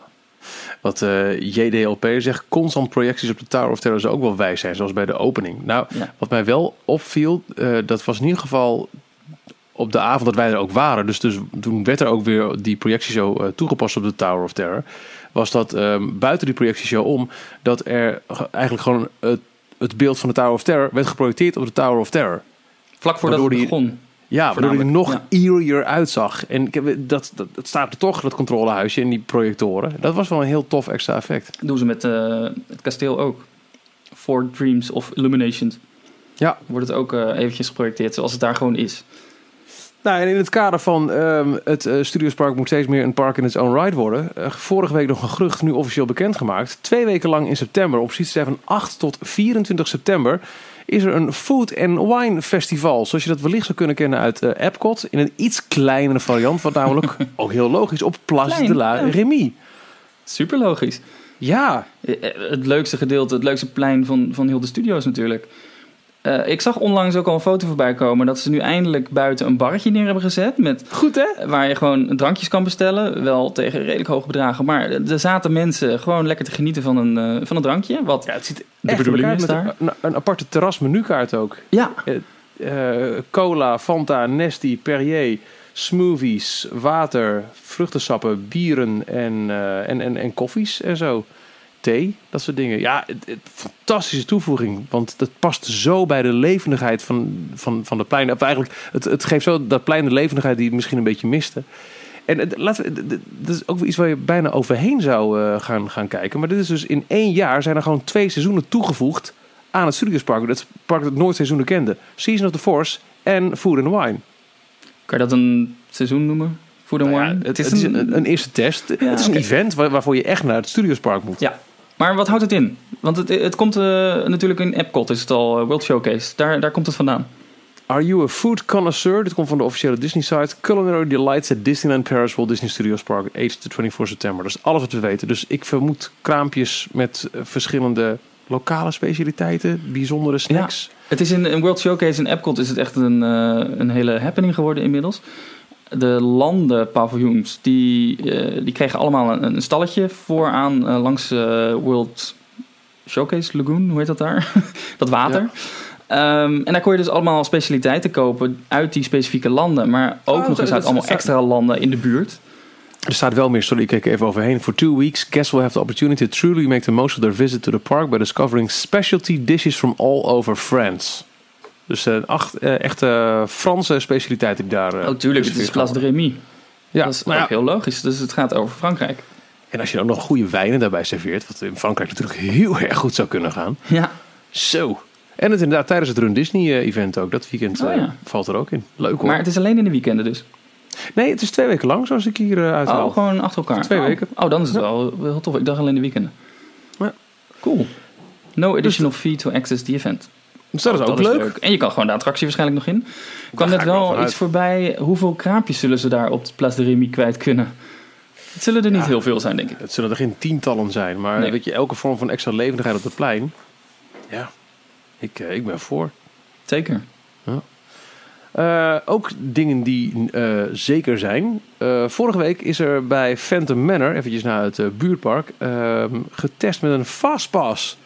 Wat uh, JDLP zegt, constant projecties op de Tower of Terror zou ook wel wijs zijn, zoals bij de opening. Nou, ja. wat mij wel opviel, uh, dat was in ieder geval op de avond dat wij er ook waren. Dus, dus toen werd er ook weer die projectieshow uh, toegepast op de Tower of Terror. Was dat um, buiten die projectieshow om, dat er eigenlijk gewoon het, het beeld van de Tower of Terror werd geprojecteerd op de Tower of Terror. Vlak voordat het begon. Ja, waardoor hij er nog ja. eerier uitzag. En dat, dat, dat staat er toch, dat controlehuisje en die projectoren. Dat was wel een heel tof extra effect. Dat doen ze met uh, het kasteel ook. For Dreams of Illuminations. Ja. Wordt het ook uh, eventjes geprojecteerd zoals het daar gewoon is. Nou, en in het kader van um, het uh, Studiospark moet steeds meer een park in its own right worden. Uh, vorige week nog een gerucht, nu officieel bekendgemaakt. Twee weken lang in september, op precies van 8 tot 24 september is er een Food and Wine Festival. Zoals je dat wellicht zou kunnen kennen uit uh, Epcot. In een iets kleinere variant, wat namelijk ook heel logisch op Place Klein, de la ja. Remy. Super logisch. Ja. Het leukste gedeelte, het leukste plein van, van heel de studio's natuurlijk. Eh, ik zag onlangs ook al een foto voorbij komen dat ze nu eindelijk buiten een barretje neer hebben gezet. Met, Goed hè? waar je gewoon drankjes kan bestellen. Wel tegen redelijk hoge bedragen. Maar er zaten mensen gewoon lekker te genieten van een, eh, van een drankje. Wat Ja, het ziet de bedoeling in is daar. Een, een aparte terrasmenukaart ook. Ja, Eh, cola, Fanta, Nesty, Perrier, smoothies, water, vruchtensappen, bieren en, en, en, en koffies en zo. Thee, dat soort dingen. Ja, het, het- fantastische toevoeging. Want dat past zo bij de levendigheid van, van, van de plein. Of eigenlijk, het, het geeft zo dat plein de levendigheid die het misschien een beetje miste. En het, laten we, dat is ook iets waar je bijna overheen zou eh, gaan, gaan kijken. Maar dit is dus in één jaar zijn er gewoon twee seizoenen toegevoegd aan het Studiospark. Dat park dat nooit seizoenen kende. Season of the Force en Food and Wine. kan je dat een seizoen noemen? Food and Nou ja, Wine? het, het is een, een eerste test. het is een event waar- waarvoor je echt naar het Studiospark moet. Ja. Maar wat houdt het in? Want het, het komt eh, natuurlijk in Epcot, is het al, eh, World Showcase. Daar, daar komt het vandaan. Are you a food connoisseur? Dit komt van de officiële Disney site. Culinary Delights at Disneyland Paris Walt Disney Studios Park. 8 to 24 september. Dat is alles wat we weten. Dus ik vermoed kraampjes met eh, verschillende lokale specialiteiten. Bijzondere snacks. Het is in een World Showcase in Epcot is het echt een, een hele happening geworden inmiddels. De landenpaviljoens, die, eh, die kregen allemaal een, een stalletje vooraan eh, langs eh, World Showcase Lagoon, hoe heet dat daar? dat water. Ehm, en daar kon je dus allemaal specialiteiten kopen uit die specifieke landen. Maar ook Oh, nog eens uit allemaal extra landen in de buurt. Er staat wel meer, sorry, ik kijk even overheen. For two weeks, guests will have the opportunity to truly make the most of their visit to the park by discovering specialty dishes from all over France. Dus eh, acht eh, echte Franse specialiteiten die daar. eh, oh, tuurlijk, het is Place de Remy. Ja, dat is nou ook ja, heel logisch. Dus het gaat over Frankrijk. en als je dan nog goede wijnen daarbij serveert, wat in Frankrijk natuurlijk heel erg goed zou kunnen gaan. Ja, Zo. En het inderdaad tijdens het Run Disney event ook. Dat weekend Oh, ja. valt er ook in. Leuk hoor. maar het is alleen in de weekenden dus. Nee, het is twee weken lang zoals ik hier uithaal. Oh, gewoon achter elkaar. Twee Oh. weken. Oh, dan is het wel heel tof. Ik dacht alleen de weekenden. Ja. Cool. No additional fee to access the event. Dus dat is Oh, ook leuk. En je kan gewoon de attractie waarschijnlijk nog in. Er kwam net ik wel iets voorbij. Hoeveel kraampjes zullen ze daar op de Place de Remy kwijt kunnen? Het zullen er niet Ja. heel veel zijn, denk ik. Het zullen er geen tientallen zijn, maar Nee. weet je, elke vorm van extra levendigheid op het plein. Ja, ik, eh, ik ben voor. Zeker. Eh, ook dingen die eh, zeker zijn. Vorige week is er bij Phantom Manor, eventjes naar het buurtpark, ehm, getest met een Fastpass.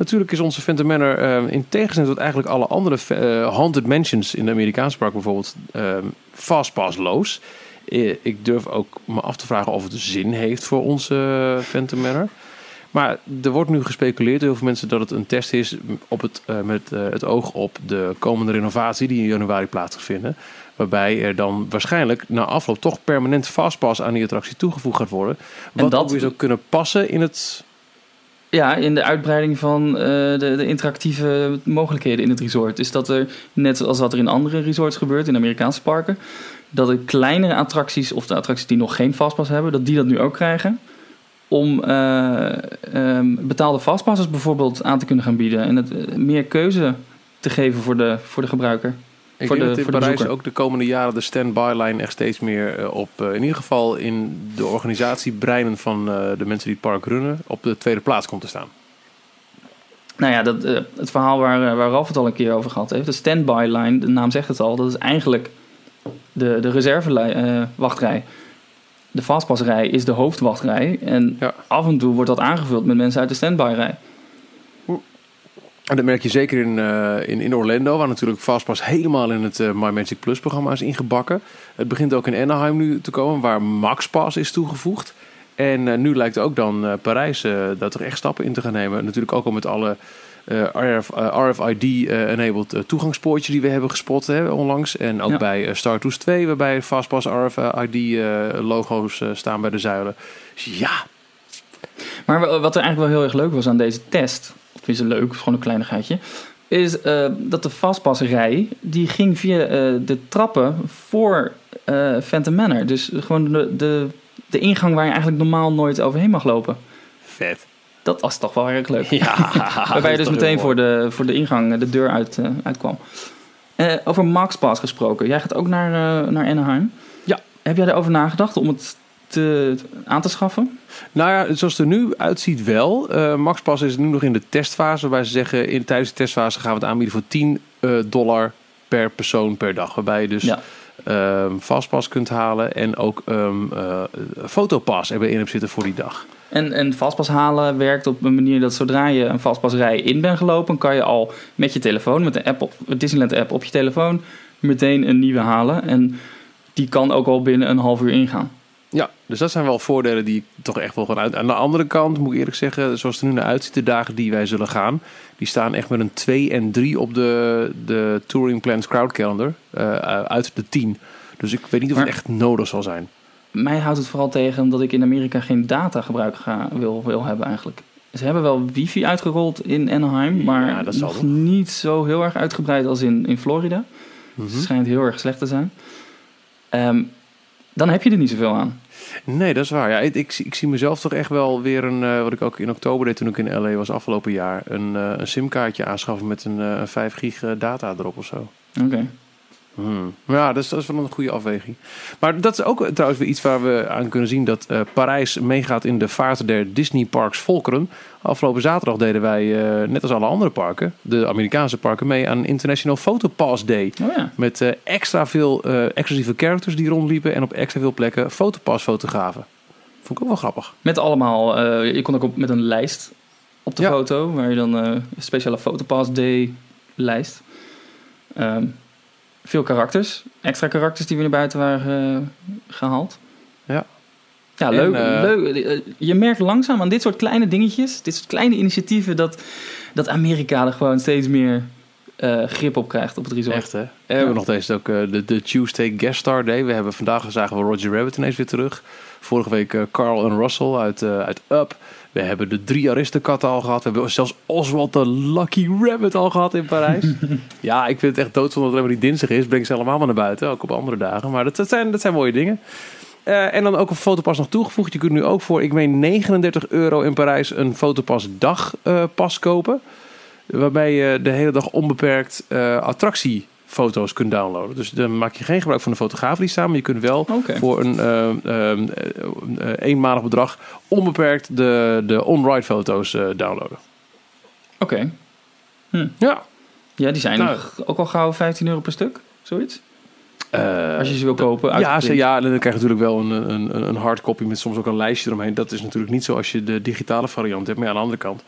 Natuurlijk is onze Phantom Manor ehm, in tegenstelling tot eigenlijk alle andere eh, Haunted Mansions in de Amerikaanse park bijvoorbeeld ehm Fastpass-loos. Eh, ik durf ook me af te vragen of het zin heeft voor onze eh, Phantom Manor. Maar er wordt nu gespeculeerd door heel veel mensen dat het een test is op het, eh, met eh, het oog op de komende renovatie die in januari plaats gaat vinden. Waarbij er dan waarschijnlijk na afloop toch permanent fastpass aan die attractie toegevoegd gaat worden. Wat dat- ook weer zou kunnen passen in het... Ja, in de uitbreiding van eh, de, interactieve mogelijkheden in het resort. Is dat er, net als wat er in andere resorts gebeurt, in Amerikaanse parken, dat er kleinere attracties, of de attracties die nog geen fastpass hebben, dat die dat nu ook krijgen. Om eh, ehm, betaalde fastpasses bijvoorbeeld aan te kunnen gaan bieden. En het, eh, meer keuze te geven voor de, voor de gebruiker. Ik Voor denk de- dat in Parijs ook de komende jaren de stand-by-line echt steeds meer eh, op, eh, in ieder geval in de organisatiebreinen van eh, de mensen die het park runnen, op de tweede plaats komt te staan. Nou ja, dat, het verhaal waar, waar Ralf het al een keer over gehad heeft. De standby line, de naam zegt het al. Dat is eigenlijk de, de reservewachtrij. De fastpassrij is de hoofdwachtrij. En Ja. af en toe wordt dat aangevuld met mensen uit de standby rij. En dat merk je zeker in, eh, in, in Orlando, waar natuurlijk Fastpass helemaal in het eh, My Magic Plus programma is ingebakken. Het begint ook in Anaheim nu te komen, waar MaxPass is toegevoegd. En eh, nu lijkt ook dan Parijs daar toch echt stappen in te gaan nemen. Natuurlijk ook al met alle RF, RFID-enabled toegangspoortjes die we hebben gespot hè, onlangs. En ook Ja. bij Star Tours 2, waarbij Fastpass RFID-logo's staan bij de zuilen. Dus ja, Maar wa- wat er eigenlijk wel heel erg leuk was aan deze test, het leuk, gewoon een kleinigheidje, is eh, dat de fastpassrij, die ging via eh, de trappen voor eh Phantom Manor. Dus gewoon de, de, de ingang waar je eigenlijk normaal nooit overheen mag lopen. vet. Dat was toch wel erg leuk. Ja, Waarbij je dus meteen voor de, voor de ingang de deur uit, uitkwam. Over MaxPass gesproken. Jij gaat ook naar, eh, naar Anaheim. Ja. Heb jij erover nagedacht om het te, aan te schaffen? Nou ja, zoals het er nu uitziet wel. Eh MaxPass is nu nog in de testfase. Waarbij ze zeggen, in, tijdens de testfase gaan we het aanbieden voor 10 eh, dollar per persoon per dag. Waarbij je dus Ja. ehm Fastpass kunt halen. En ook ehm eh, Fotopass erbij in hebt zitten voor die dag. En, en vastpas halen werkt op een manier dat zodra je een vastpasrij in bent gelopen, kan je al met je telefoon, met de app op, Disneyland app op je telefoon, meteen een nieuwe halen. En die kan ook al binnen een half uur ingaan. Ja, dus dat zijn wel voordelen die ik toch echt wel gaan uit. Aan de andere kant moet ik eerlijk zeggen, zoals het er nu naar uitziet, de dagen die wij zullen gaan, die staan echt met een 2 en 3 op de, de Touring Plans Crowd Calendar eh, uit de 10. Dus ik weet niet of het echt nodig zal zijn. Mij houdt het vooral tegen omdat ik in Amerika geen datagebruik ga, wil, wil hebben eigenlijk. Ze hebben wel wifi uitgerold in Anaheim, maar Ja, dat zal nog niet zo heel erg uitgebreid als in, in Florida. Mhm. Het schijnt heel erg slecht te zijn. Ehm, dan heb je er niet zoveel aan. Nee, dat is waar. Ja, ik, ik, zie- ik zie mezelf toch echt wel weer een, eh, wat ik ook in oktober deed toen ik in LA was afgelopen jaar, een, eh, een simkaartje aanschaffen met een, eh, een 5 gig eh, data erop of zo. Oké. Hmm. Ja, dat is, dat is wel een goede afweging. Maar dat is ook trouwens weer iets waar we aan kunnen zien dat eh, Parijs meegaat in de vaart der Disney Parks Volkeren. Afgelopen zaterdag deden wij, eh, net als alle andere parken, de Amerikaanse parken, mee aan International Photopass Day. Oh ja. Met eh, extra veel exclusieve characters die rondliepen en op extra veel plekken fotopass-fotografen. Vond ik ook wel grappig. Met allemaal, je kon ook op, met een lijst op de Ja. foto, waar je dan een speciale Photopass Day lijst. Ehm, veel karakters, extra karakters die weer naar buiten waren eh, gehaald. Ja. Ja, leuk. eh, leuk. Eh, Je merkt langzaam aan dit soort kleine dingetjes, dit soort kleine initiatieven, dat, dat Amerika er gewoon steeds meer grip op krijgt op het resort. Echt hè? En we hebben nog deze ook de, de Tuesday Guest Star Day. We hebben vandaag zagen we Roger Rabbit ineens weer terug. Vorige week Carl en Russell uit, uit Up. We hebben de drie Aristokatten al gehad. We hebben zelfs Oswald de Lucky Rabbit al gehad in Parijs. ja, ik vind het echt doodzonde dat het helemaal niet dinsdag is. Breng ze allemaal maar naar buiten, ook op andere dagen. Maar dat, dat, zijn, dat zijn mooie dingen. Eh, en dan ook een fotopas nog toegevoegd. Je kunt nu ook voor, ik meen 39 euro in Parijs, een fotopas dagpas kopen. Waarbij je de hele dag onbeperkt eh, attractiefoto's kunt downloaden. Dus dan maak je geen gebruik van de fotografen die staan. Maar je kunt wel voor een eh, eh, eh, eenmalig bedrag onbeperkt de, de on-ride foto's eh, downloaden. Oké. Ja. Ja, die zijn Nou. ook al gauw 15 euro per stuk, zoiets. Eh, Als je ze wil kopen, ja, ze, ja, dan krijg je natuurlijk wel een, een, een hardcopy met soms ook een lijstje eromheen. Dat is natuurlijk niet zo als je de digitale variant hebt. Maar ja, aan de andere kant,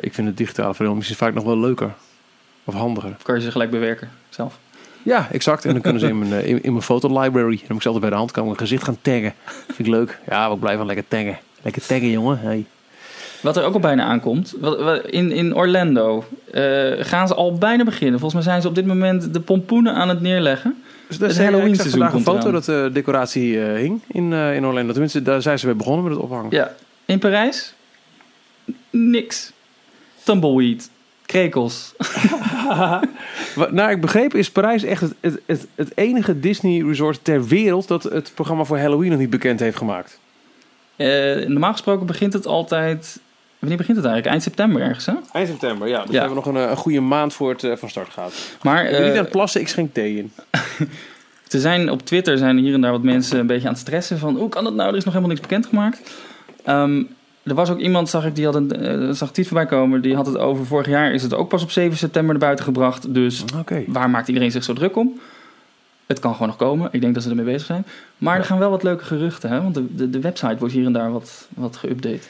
ik vind de digitale variant misschien vaak nog wel leuker. Of handiger. Of kan je ze gelijk bewerken zelf. Ja, exact. En dan kunnen ze in mijn, eh, in, in mijn fotolibrary. Dan moet ik ze altijd bij de hand komen. Een gezicht gaan taggen. Vind ik leuk. Ja, we blijven lekker taggen. Lekker taggen, jongen. Hey. Wat er ook al bijna aankomt. In, in Orlando eh, gaan ze al bijna beginnen. Volgens mij zijn ze op dit moment de pompoenen aan het neerleggen. Dus Het zei- Halloween ik zag seizoen vandaag een foto dat de decoratie eh, hing in, in Orlando. Tenminste, daar zijn ze mee begonnen met het ophangen. Ja, in Parijs niks. Tumbleweed, krekels. Wat, nou, ik begreep is Parijs echt het, het, het, het enige Disney resort ter wereld dat het programma voor Halloween nog niet bekend heeft gemaakt. Eh, normaal gesproken begint het altijd... Wanneer begint het eigenlijk? Eind september ergens, hè? Eind september, ja. Dus Ja. we hebben nog een, eh, een goede maand voor het eh, van start gaat. Maar ik ben niet aan het plassen, ik schenk thee in. Er zijn op Twitter zijn hier en daar wat mensen een beetje aan het stressen van hoe kan dat nou? Er is nog helemaal niks bekendgemaakt. Ehm er was ook iemand, zag ik, die had een, zag tweet voorbij komen. Die had het over vorig jaar is het ook pas op 7 september naar buiten gebracht. Dus waar maakt iedereen zich zo druk om? Het kan gewoon nog komen. Ik denk dat ze ermee bezig zijn. Maar er gaan wel wat leuke geruchten, hè? Want de, de, de website wordt hier en daar wat, wat geüpdate.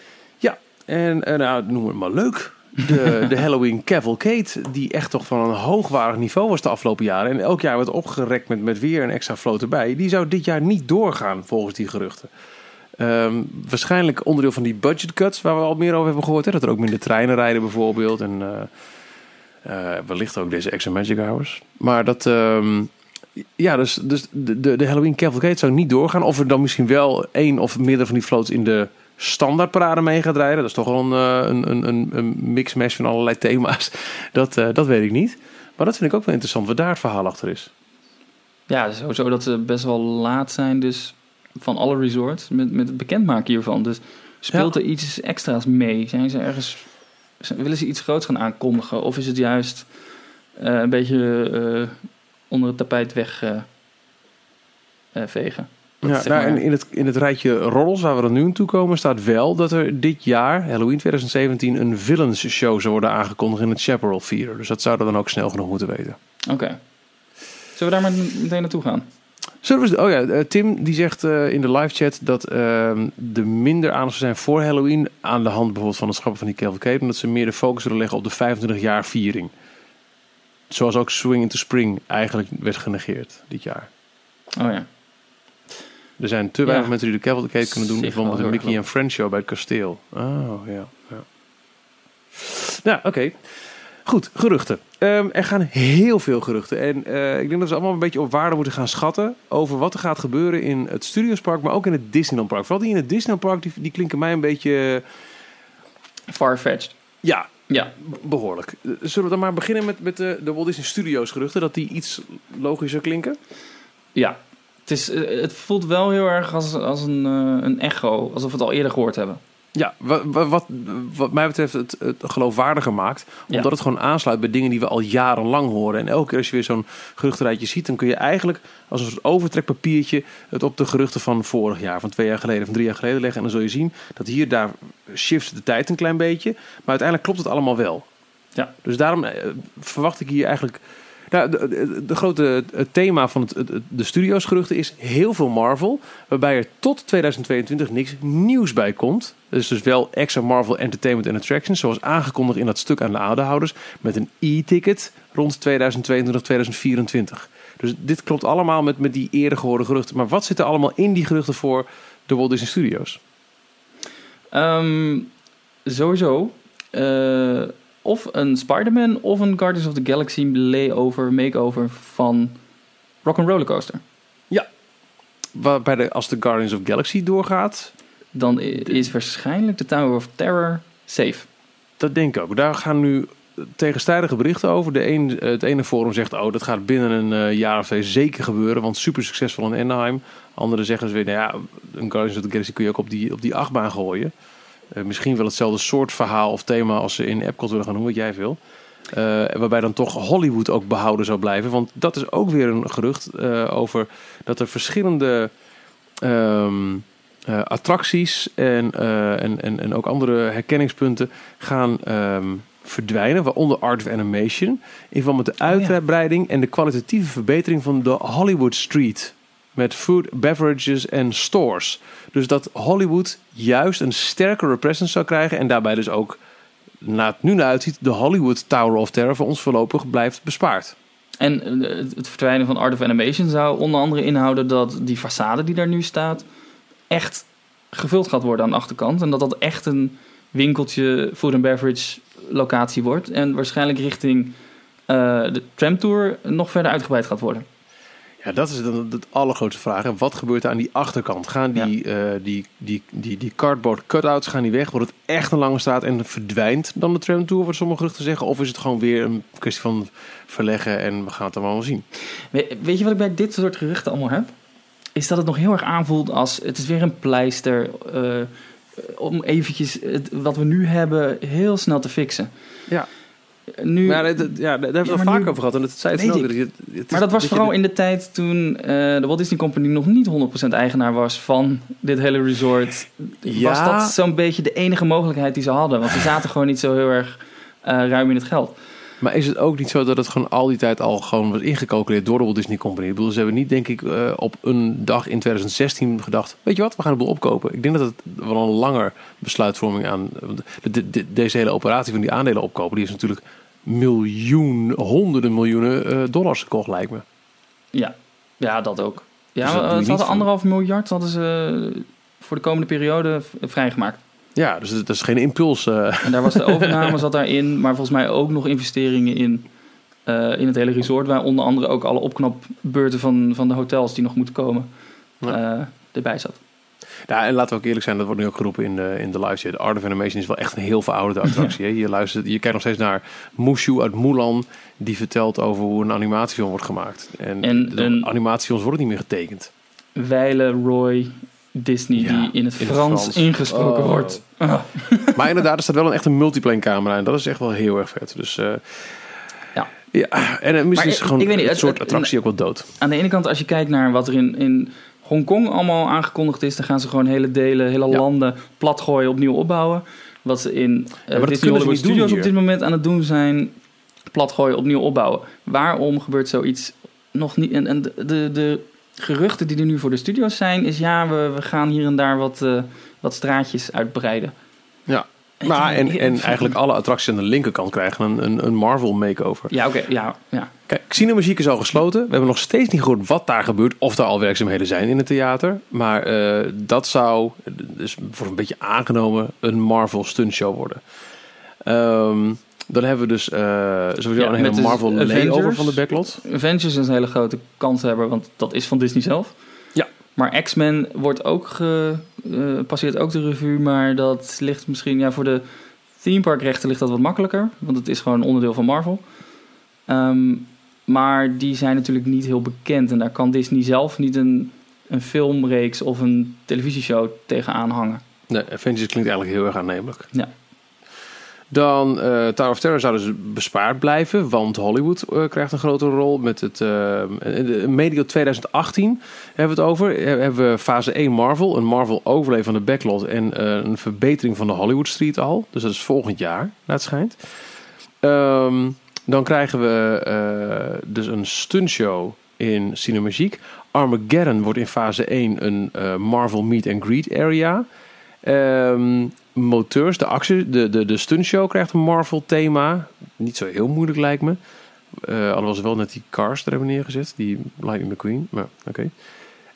En eh, nou, noem het maar leuk. De, de Halloween Cavalcade, die echt toch van een hoogwaardig niveau was de afgelopen jaren. En elk jaar werd opgerekt met, met weer een extra float erbij. Die zou dit jaar niet doorgaan, volgens die geruchten. Ehm, waarschijnlijk onderdeel van die budget cuts, waar we al meer over hebben gehoord. Hè? Dat er ook minder treinen rijden bijvoorbeeld. En eh, eh, wellicht ook deze extra magic hours. Maar dat... ehm, ja, dus, dus de, de, de Halloween Cavalcade zou niet doorgaan. Of er dan misschien wel één of meerdere van die floats in de standaardparade mee gaat rijden. Dat is toch wel een, eh, een, een, een, mix-mash van allerlei thema's. Dat, dat weet ik niet. Maar dat vind ik ook wel interessant, wat daar het verhaal achter is. Ja, sowieso dat ze best wel laat zijn dus van alle resorts met, met het bekendmaken hiervan. Dus speelt er iets extra's mee? Zijn ze ergens, willen ze iets groots gaan aankondigen? Of is het juist eh, een beetje eh, onder het tapijt weg eh? Ja, nou, en in het, in het rijtje roddels waar we dan nu aan toe komen, staat wel dat er dit jaar, Halloween 2017, een villains show zou worden aangekondigd in het Chaparral Theater. Dus dat zouden we dan ook snel genoeg moeten weten. Oké. Zullen we daar maar meteen naartoe gaan? Zullen we, oh ja, eh, Tim die zegt eh, in de live chat dat ehm er minder aandacht zou zijn voor Halloween aan de hand bijvoorbeeld van het schappen van die Calvin Cape, omdat ze meer de focus willen leggen op de 25 jaar viering. Zoals ook Swing into Spring eigenlijk werd genegeerd dit jaar. Oh ja. Er zijn te weinig Ja. mensen die de cavalcade kunnen doen. Bijvoorbeeld de Mickey en Friends show bij het kasteel. Oh, ja. Ja, ja oké. Goed, geruchten. Ehm, er gaan heel veel geruchten. En eh, ik denk dat we allemaal een beetje op waarde moeten gaan schatten... over wat er gaat gebeuren in het Studiospark... maar ook in het Disneyland Park. Vooral die in het Disneyland Park, die, die klinken mij een beetje... Farfetched. Ja, Ja. behoorlijk. Eh, Zullen we dan maar beginnen met, met de, de Walt Disney Studios geruchten... dat die iets logischer klinken? Ja. Het, is, eh, het voelt wel heel erg als, als een, eh, een echo. Alsof we het al eerder gehoord hebben. Ja, wat, wat, wat mij betreft het, het geloofwaardiger maakt. Omdat Ja. het gewoon aansluit bij dingen die we al jarenlang horen. En elke keer als je weer zo'n geruchtenrijtje ziet... dan kun je eigenlijk als een soort overtrekpapiertje... het op de geruchten van vorig jaar, van twee jaar geleden... van drie jaar geleden leggen. En dan zul je zien dat hier, daar shift de tijd een klein beetje. Maar uiteindelijk klopt het allemaal wel. Ja. Dus daarom eh, verwacht ik hier eigenlijk... Nou, de, de, de grote het thema van het, de studio's geruchten is heel veel Marvel. Waarbij er tot 2022 niks nieuws bij komt. Dus dus wel extra Marvel Entertainment and Attractions. Zoals aangekondigd in dat stuk aan de aandeelhouders. Met een e-ticket rond 2022, 2024. Dus dit klopt allemaal met, met die eerder gehoorde geruchten. Maar wat zit er allemaal in die geruchten voor de Walt Disney Studios? Ehm, sowieso. eh, of een Spider-Man of een Guardians of the Galaxy layover, makeover van Rock'n'Roller Coaster. Waarbij de, als de Guardians of Galaxy doorgaat, Dan is waarschijnlijk de Tower of Terror safe. Dat denk ik ook. Daar gaan nu tegenstrijdige berichten over. De een, het ene forum zegt, oh, dat gaat binnen een eh, jaar of twee zeker gebeuren, want super succesvol in Anaheim. Anderen zeggen ze weer, nou ja, een Guardians of the Galaxy kun je ook op die, op die achtbaan gooien. Eh, misschien wel hetzelfde soort verhaal of thema als ze in Epcot willen gaan doen, wat jij wil. Eh, waarbij dan toch Hollywood ook behouden zou blijven. Want dat is ook weer een gerucht over dat er verschillende ehm, eh, attracties en, eh, en, en, en ook andere herkenningspunten gaan ehm, verdwijnen. Waaronder Art of Animation. In verband met de uitbreiding en de kwalitatieve verbetering van de Hollywood Street. Met food, beverages en stores. Dus dat Hollywood juist een sterkere presence zou krijgen. En daarbij dus ook, na het nu naar uitziet, de Hollywood Tower of Terror voor ons voorlopig blijft bespaard. En eh, het het verdwijnen van Art of Animation zou onder andere inhouden dat die façade die daar nu staat echt gevuld gaat worden aan de achterkant. En dat dat echt een winkeltje food and beverage locatie wordt. En waarschijnlijk richting eh, de tramtour nog verder uitgebreid gaat worden. Ja, dat is dan de allergrootste vraag. En wat gebeurt er aan die achterkant? Gaan die, eh, die, die, die, die cardboard cutouts gaan die weg? Wordt het echt een lange straat en verdwijnt dan de tramtour, wat sommige geruchten zeggen? Of is het gewoon weer een kwestie van verleggen en we gaan het allemaal wel zien? We- weet je wat ik bij dit soort geruchten allemaal heb? Is dat het nog heel erg aanvoelt als het is weer een pleister. eh, om eventjes het, wat we nu hebben heel snel te fixen. Ja. Nu, Maar ja, dat, ja, daar hebben we Ja, vaak nu- over gehad. En dat zei het snel weer. Het- Maar dat was vooral in de tijd toen eh, de Walt Disney Company nog niet 100% eigenaar was van dit hele resort. Ja. Was dat zo'n beetje de enige mogelijkheid die ze hadden? Want ze zaten gewoon niet zo heel erg eh, ruim in het geld. Maar is het ook niet zo dat het gewoon al die tijd al gewoon was ingecalculeerd door de Walt Disney Company? Ik bedoel, ze hebben niet, denk ik, eh, op een dag in 2016 gedacht: Weet je wat, we gaan de boel opkopen. Ik denk dat het wel een langer besluitvorming aan. want de- de- deze hele operatie van die aandelen opkopen, die is natuurlijk miljoen, honderden miljoenen eh, dollars gekocht, lijkt me. Ja, ja dat ook. Ja, Dus dat ze hadden anderhalf miljard hadden ze voor de komende periode vrijgemaakt. Ja, dus dat is geen impuls. eh. En daar was de overname zat daarin, maar volgens mij ook nog investeringen in, eh, in het hele resort. Waar onder andere ook alle opknapbeurten van, van de hotels die nog moeten komen Ja. eh, erbij zat. Ja, en laten we ook eerlijk zijn, dat wordt nu ook geroepen in de, in de live chat. Art of Animation is wel echt een heel verouderde attractie. Hè? Je, luistert, je kijkt nog steeds naar Mushu uit Mulan, die vertelt over hoe een animatiefilm wordt gemaakt. En, En de een- animatiefilms worden niet meer getekend. Weile Roy Disney Ja, die in het in Frans, Frans. ingesproken Oh. wordt. Ah. Maar inderdaad, er staat wel een echt een multiplane camera en dat is echt wel heel erg vet. Dus, eh, Ja. Ja, en eh, misschien is gewoon ik weet niet, het soort het- attractie ook wel dood. Aan de ene kant, als je kijkt naar wat er in, in Hongkong allemaal aangekondigd is, dan gaan ze gewoon hele delen, hele Ja. landen platgooien, opnieuw opbouwen. Wat ze in Disney doen Studios op dit moment aan het doen zijn, platgooien, opnieuw opbouwen. Waarom gebeurt zoiets nog niet? En, en de, de, de geruchten die er nu voor de studio's zijn, is ja, we, we gaan hier en daar wat, eh, wat straatjes uitbreiden. Ja. En, ik- en eigenlijk alle attracties aan de linkerkant krijgen een, een, een Marvel makeover. Ja, oké, ja, ja. Kijk, Cinemuziek is al gesloten. We hebben nog steeds niet gehoord wat daar gebeurt. Of er al werkzaamheden zijn in het theater. Maar eh, dat zou, dus voor een beetje aangenomen, een Marvel stuntshow worden. Ehm, dan hebben we dus eh, sowieso Ja, een hele Marvel layover van de backlot. Avengers is een hele grote kans hebben, want dat is van Disney zelf. Ja. Maar X-Men wordt ook ge, eh, passeert ook de revue, maar dat ligt misschien ja, voor de theme park rechten ligt dat wat makkelijker, want het is gewoon een onderdeel van Marvel. Ehm, maar die zijn natuurlijk niet heel bekend en daar kan Disney zelf niet een, een filmreeks of een televisieshow tegenaan hangen. Nee, Avengers klinkt eigenlijk heel erg aannemelijk. Ja. Dan eh Tower of Terror zou dus bespaard blijven, want Hollywood eh, krijgt een grotere rol met het eh, medio 2018 hebben we het over. Hebben we fase 1 Marvel, een Marvel overlay van de backlot en een verbetering van de Hollywood Street al. Dus dat is volgend jaar, naar het schijnt. Ehm, dan krijgen we dus een stuntshow in Cinemagique. Armageddon wordt in fase 1 een Marvel Meet and Greet area. Ehm, Moteurs, de actie, de, de, de stuntshow krijgt een Marvel thema. Niet zo heel moeilijk lijkt me. Eh alhoewel ze wel net die cars er hebben neergezet. Die Lightning McQueen. Maar oké.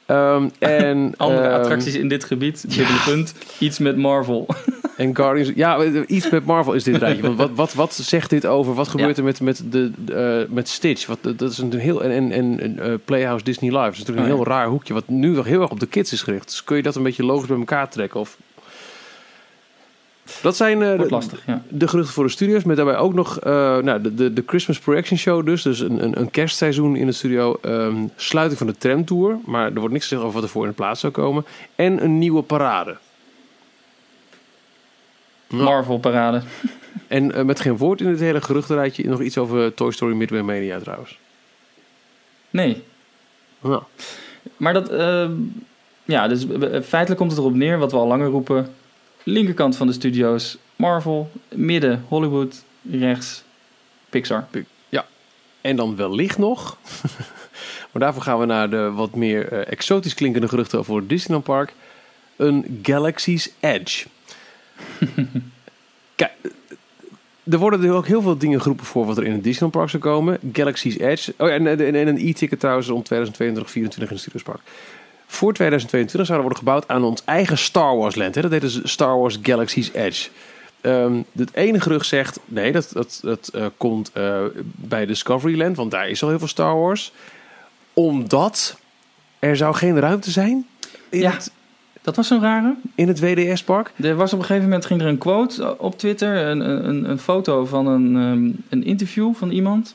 Ehm, en Andere ehm, attracties in dit gebied, dubbele punt, iets met Marvel. en Guardians. Ja, iets met Marvel is dit rijtje. Want wat, wat, wat zegt dit over? Wat gebeurt er met, met, de, eh, met Stitch? Wat, dat is een heel. En, en, en eh, Playhouse Disney Live. Dat is natuurlijk een Oh, heel raar hoekje. Wat nu wel heel erg op de kids is gericht. Dus kun je dat een beetje logisch bij elkaar trekken? Of... Dat zijn eh, de, lastig, ja. de geruchten voor de studios. Met daarbij ook nog eh, nou, de, de, de Christmas Projection Show. Dus, dus een, een, een kerstseizoen in de studio. Ehm, sluiting van de tramtour. Maar er wordt niks gezegd over wat er voor in de plaats zou komen. En een nieuwe parade. Marvel parade. En eh, met geen woord in het hele geruchtenrijtje nog iets over Toy Story Midway Mania trouwens. Nee, Nou, Maar dat, ehm, ja, dus feitelijk komt het erop neer, wat we al langer roepen. Linkerkant van de studio's, Marvel. Midden, Hollywood. Rechts, Pixar. en dan wellicht nog. maar daarvoor gaan we naar de wat meer eh, exotisch klinkende geruchten over het Disneyland Park. Een Galaxy's Edge. Kijk, eh, er worden er ook heel veel dingen geroepen voor wat er in het Disneyland Park zou komen. Galaxy's Edge. Oh ja, en, en, en een e-ticket trouwens om 2022, 2024 in het Studios Park. Voor 2022 zou er worden gebouwd aan ons eigen Star Wars land. Hè? Dat heet dus Star Wars Galaxy's Edge. Ehm, het ene gerucht zegt, nee, dat, dat, dat eh, komt eh, bij Discoveryland, want daar is al heel veel Star Wars. Omdat er zou geen ruimte zijn in, Ja. het, Dat was zo'n rare. in het WDS-park. Er was op een gegeven moment ging er een quote op Twitter, een, een, een foto van een, ehm, een interview van iemand,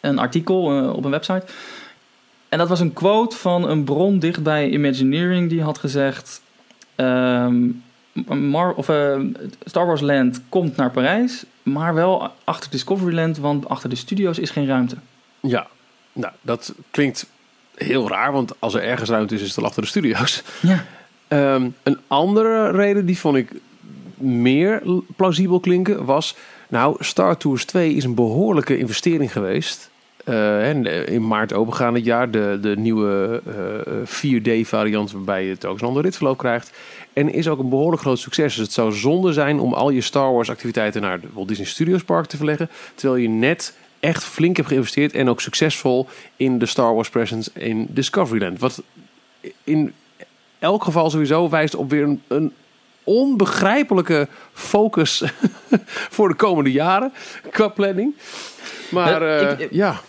een artikel eh, op een website. En dat was een quote van een bron dicht bij Imagineering die had gezegd: ehm, Mar of, eh, Star Wars Land komt naar Parijs, maar wel achter Discoveryland, want achter de studio's is geen ruimte. Ja, nou, dat klinkt heel raar, want als er ergens ruimte is, is het al achter de studio's. Ja. Ehm, een andere reden, die vond ik meer plausibel klinken, was... Nou, Star Tours 2 is een behoorlijke investering geweest. Eh, eh, in maart opengaan het jaar de, de nieuwe eh, 4D-variant... waarbij je het ook een ander ritverloop krijgt. En is ook een behoorlijk groot succes. Dus het zou zonde zijn om al je Star Wars-activiteiten... naar de Walt Disney Studios Park te verleggen... terwijl je net echt flink hebt geïnvesteerd... en ook succesvol in de Star Wars presence in Discoveryland. Wat in elk geval sowieso wijst op weer een, een onbegrijpelijke focus voor de komende jaren qua planning. Maar Eh, eh, ik- ja,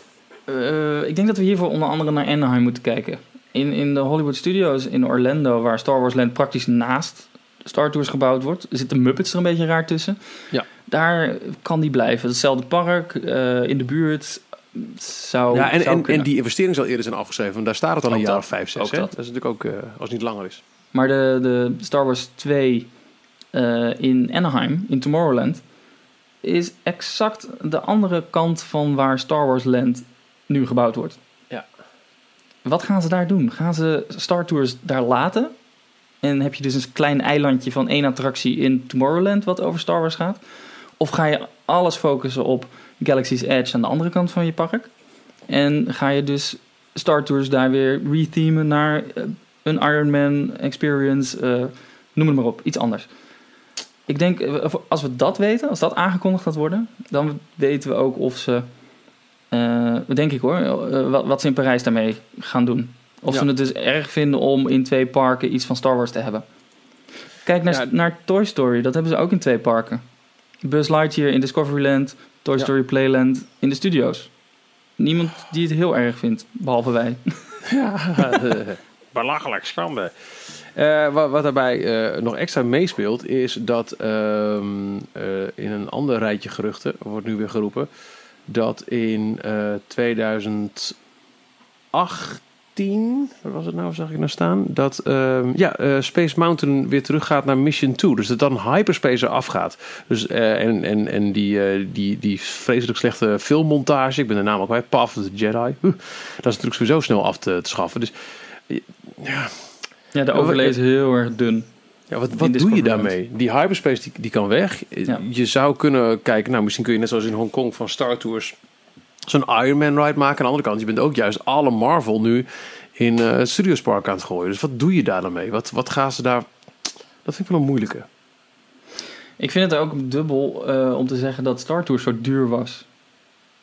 Eh, ik denk dat we hiervoor onder andere naar Anaheim moeten kijken. In, in de Hollywood Studios in Orlando, waar Star Wars Land praktisch naast Star Tours gebouwd wordt, zitten Muppets er een beetje raar tussen. Ja. Daar kan die blijven. Hetzelfde park, eh, in de buurt. Zou, ja en, zou en, die investering zal eerder zijn afgeschreven. Want daar staat het al een Ook jaar dat, of vijf, zes. ook hè? dat. Dat is natuurlijk ook, eh, als het niet langer is. Maar de, de Star Wars 2 eh, in Anaheim, in Tomorrowland, is exact de andere kant van waar Star Wars Land nu gebouwd wordt. Ja. Wat gaan ze daar doen? Gaan ze Star Tours daar laten? En heb je dus een klein eilandje van één attractie in Tomorrowland wat over Star Wars gaat? Of ga je alles focussen op Galaxy's Edge aan de andere kant van je park? En ga je dus Star Tours daar weer rethemen naar eh, een Iron Man experience, eh, noem het maar op, iets anders. Ik denk, eh, als we dat weten, als dat aangekondigd gaat worden, dan weten we ook of ze, denk ik hoor, eh, wat, wat ze in Parijs daarmee gaan doen. Of Ja. ze het dus erg vinden om in twee parken iets van Star Wars te hebben. Kijk naar, Ja. naar Toy Story, dat hebben ze ook in twee parken. Buzz Lightyear in Discoveryland, Toy Ja. Story Playland in de studio's. Niemand die het heel erg vindt, behalve wij. Belachelijk, schande. Eh, wat, wat daarbij eh, nog extra meespeelt, is dat ehm, eh, in een ander rijtje geruchten, wordt nu weer geroepen, dat in eh 2018, wat was het nou, zag ik nou staan? Dat ehm, ja, eh, Space Mountain weer teruggaat naar Mission 2. Dus dat dan Hyperspace eraf gaat. Dus, eh, en en, en die, eh, die, die vreselijk slechte filmmontage, ik ben de naam ook kwijt, Path of the Jedi. Dat is natuurlijk sowieso snel af te, te schaffen. Dus ja, Ja, de overlay is heel erg dun. Ja, wat, wat doe je daarmee? Die hyperspace die, die kan weg. Ja. Je zou kunnen kijken, nou misschien kun je net zoals in Hongkong van Star Tours zo'n Iron Man ride maken. Aan de andere kant, je bent ook juist alle Marvel nu in eh Studios Park aan het gooien. Dus wat doe je daar dan mee? Wat, wat gaan ze daar... Dat vind ik wel een moeilijke. Ik vind het ook dubbel eh, om te zeggen dat Star Tours zo duur was.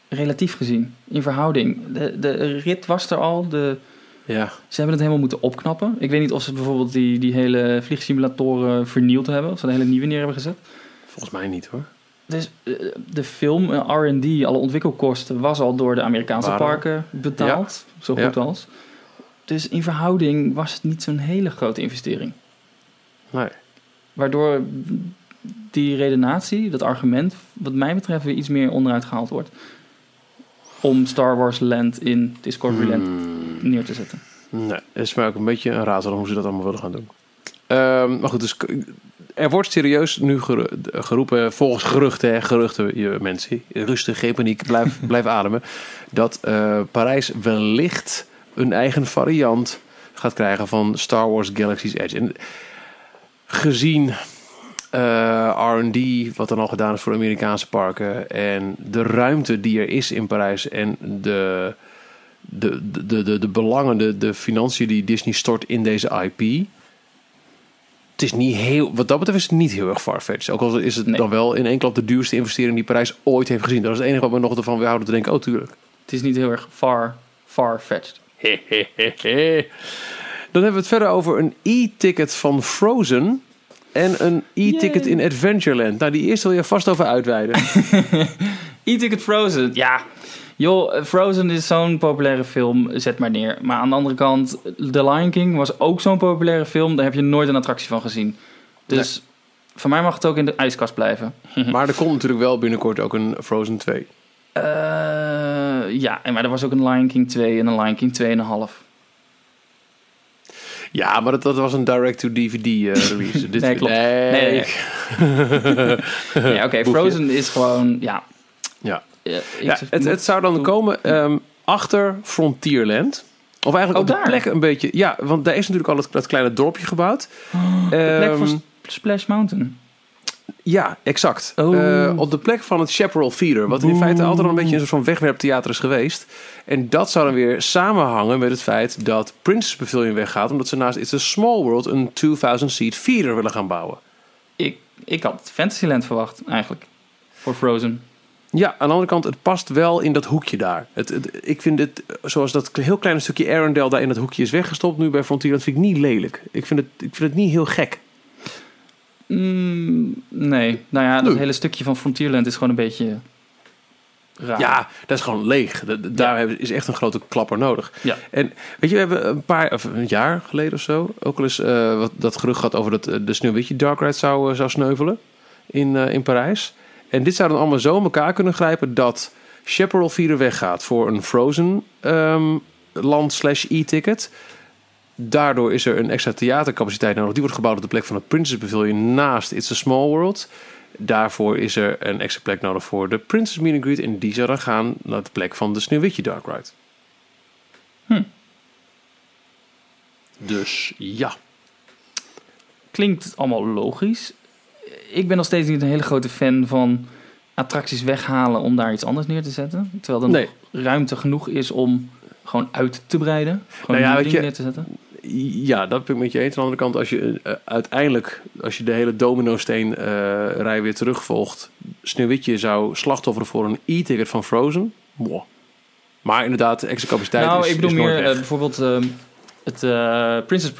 Relatief gezien, in verhouding. De, de rit was er al, de, Ja, ze hebben het helemaal moeten opknappen. Ik weet niet of ze bijvoorbeeld die, die hele vliegsimulatoren vernield hebben, of ze een hele nieuwe neer hebben gezet. volgens mij niet hoor. Dus eh, de film, eh, R&D, alle ontwikkelkosten, was al door de Amerikaanse parken betaald. Zo goed Ja. als. Dus in verhouding was het niet zo'n hele grote investering. Nee. Waardoor die redenatie, dat argument, wat mij betreft weer iets meer onderuit gehaald wordt. Om Star Wars Land in Discoveryland Hmm. neer te zetten. Nee, het is mij ook een beetje een raadsel hoe ze dat allemaal willen gaan doen. Ehm, maar goed, dus er wordt serieus nu geroepen, volgens geruchten, hè, geruchten, je mensen, rustig, geen paniek, blijf, blijf ademen, dat eh, Parijs wellicht een eigen variant gaat krijgen van Star Wars Galaxy's Edge. En gezien eh, R&D, wat dan al gedaan is voor de Amerikaanse parken, en de ruimte die er is in Parijs en de de, de, de, de belangen, de, de financiën die Disney stort in deze IP. Het is niet heel, wat dat betreft is het niet heel erg farfetched. Ook al is het Nee. dan wel in één klap de duurste investering die Parijs ooit heeft gezien. Dat is het enige wat me nog ervan weerhouden te denken, oh tuurlijk. Het is niet heel erg far, far-fetched. Dan hebben we het verder over een e-ticket van Frozen en een e-ticket in Adventureland. Nou, die eerste wil je vast over uitweiden. E-Ticket Frozen, ja. Joh, Frozen is zo'n populaire film, zet maar neer. Maar aan de andere kant, The Lion King was ook zo'n populaire film. Daar heb je nooit een attractie van gezien. Dus voor mij mag het ook in de ijskast blijven. maar er komt natuurlijk wel binnenkort ook een Frozen 2. Eh, ja, en maar er was ook een Lion King 2 en een Lion King 2,5. Ja, maar dat, dat was een direct-to-DVD eh, release. Dit, Nee, klopt. Nee. Nee, nee, Ja, oké. Frozen is gewoon, ja. Ja. Eh, Ja, het, het zou dan komen ehm, achter Frontierland. Of eigenlijk Oh, op de plek een beetje... Ja, want daar is natuurlijk al dat, dat kleine dorpje gebouwd. de plek Ehm, S- Splash Mountain. Ja, exact. Oh. Eh, op de plek van het Chaparral Theater. Wat in feite altijd al een beetje een soort van wegwerptheater is geweest. En dat zou dan weer samenhangen met het feit dat Princess Pavilion weggaat. Omdat ze naast It's a Small World een 2000 seat theater willen gaan bouwen. Ik, ik had Fantasyland verwacht, eigenlijk. Voor Frozen. Ja, aan de andere kant, het past wel in dat hoekje daar. Het, het- ik vind het, zoals dat heel kleine stukje Arendelle daar in dat hoekje is weggestopt nu bij Frontierland, vind ik niet lelijk. Ik vind het, ik vind het niet heel gek. Mm, nee, nou ja, dat Nee. hele stukje van Frontierland is gewoon een beetje raar. Ja, dat is gewoon leeg. Daar is echt een grote klapper nodig. Ja. En weet je, we hebben een paar, of een jaar geleden of zo, ook al eens eh, wat, dat gerucht gehad over dat eh, de Sneeuwwitje Dark Ride zou, eh, zou sneuvelen in, in Parijs. En dit zou dan allemaal zo in elkaar kunnen grijpen dat Chaparral Theater weggaat voor een Frozen ehm, land slash e-ticket. Daardoor is er een extra theatercapaciteit nodig. Die wordt gebouwd op de plek van het Princess Pavilion naast It's a Small World. Daarvoor is er een extra plek nodig voor de Princess Meet and Greet. En die zou dan gaan naar de plek van de Sneeuwwitje Dark Ride. Hm. Dus ja. Klinkt allemaal logisch. Ik ben nog steeds niet een hele grote fan van attracties weghalen om daar iets anders neer te zetten. Terwijl er Nee. nog ruimte genoeg is om gewoon uit te breiden. Gewoon Nou ja, dingen neer te zetten. Ja, dat ben ik met je eens. Aan de andere kant, als je eh, uiteindelijk, als je de hele domino-steen eh, rij weer terugvolgt, Sneeuwwitje zou slachtofferen voor een e-ticket van Frozen. Mwah. Maar inderdaad, de extra capaciteit nou, is, ik bedoel is meer eh, bijvoorbeeld het Princess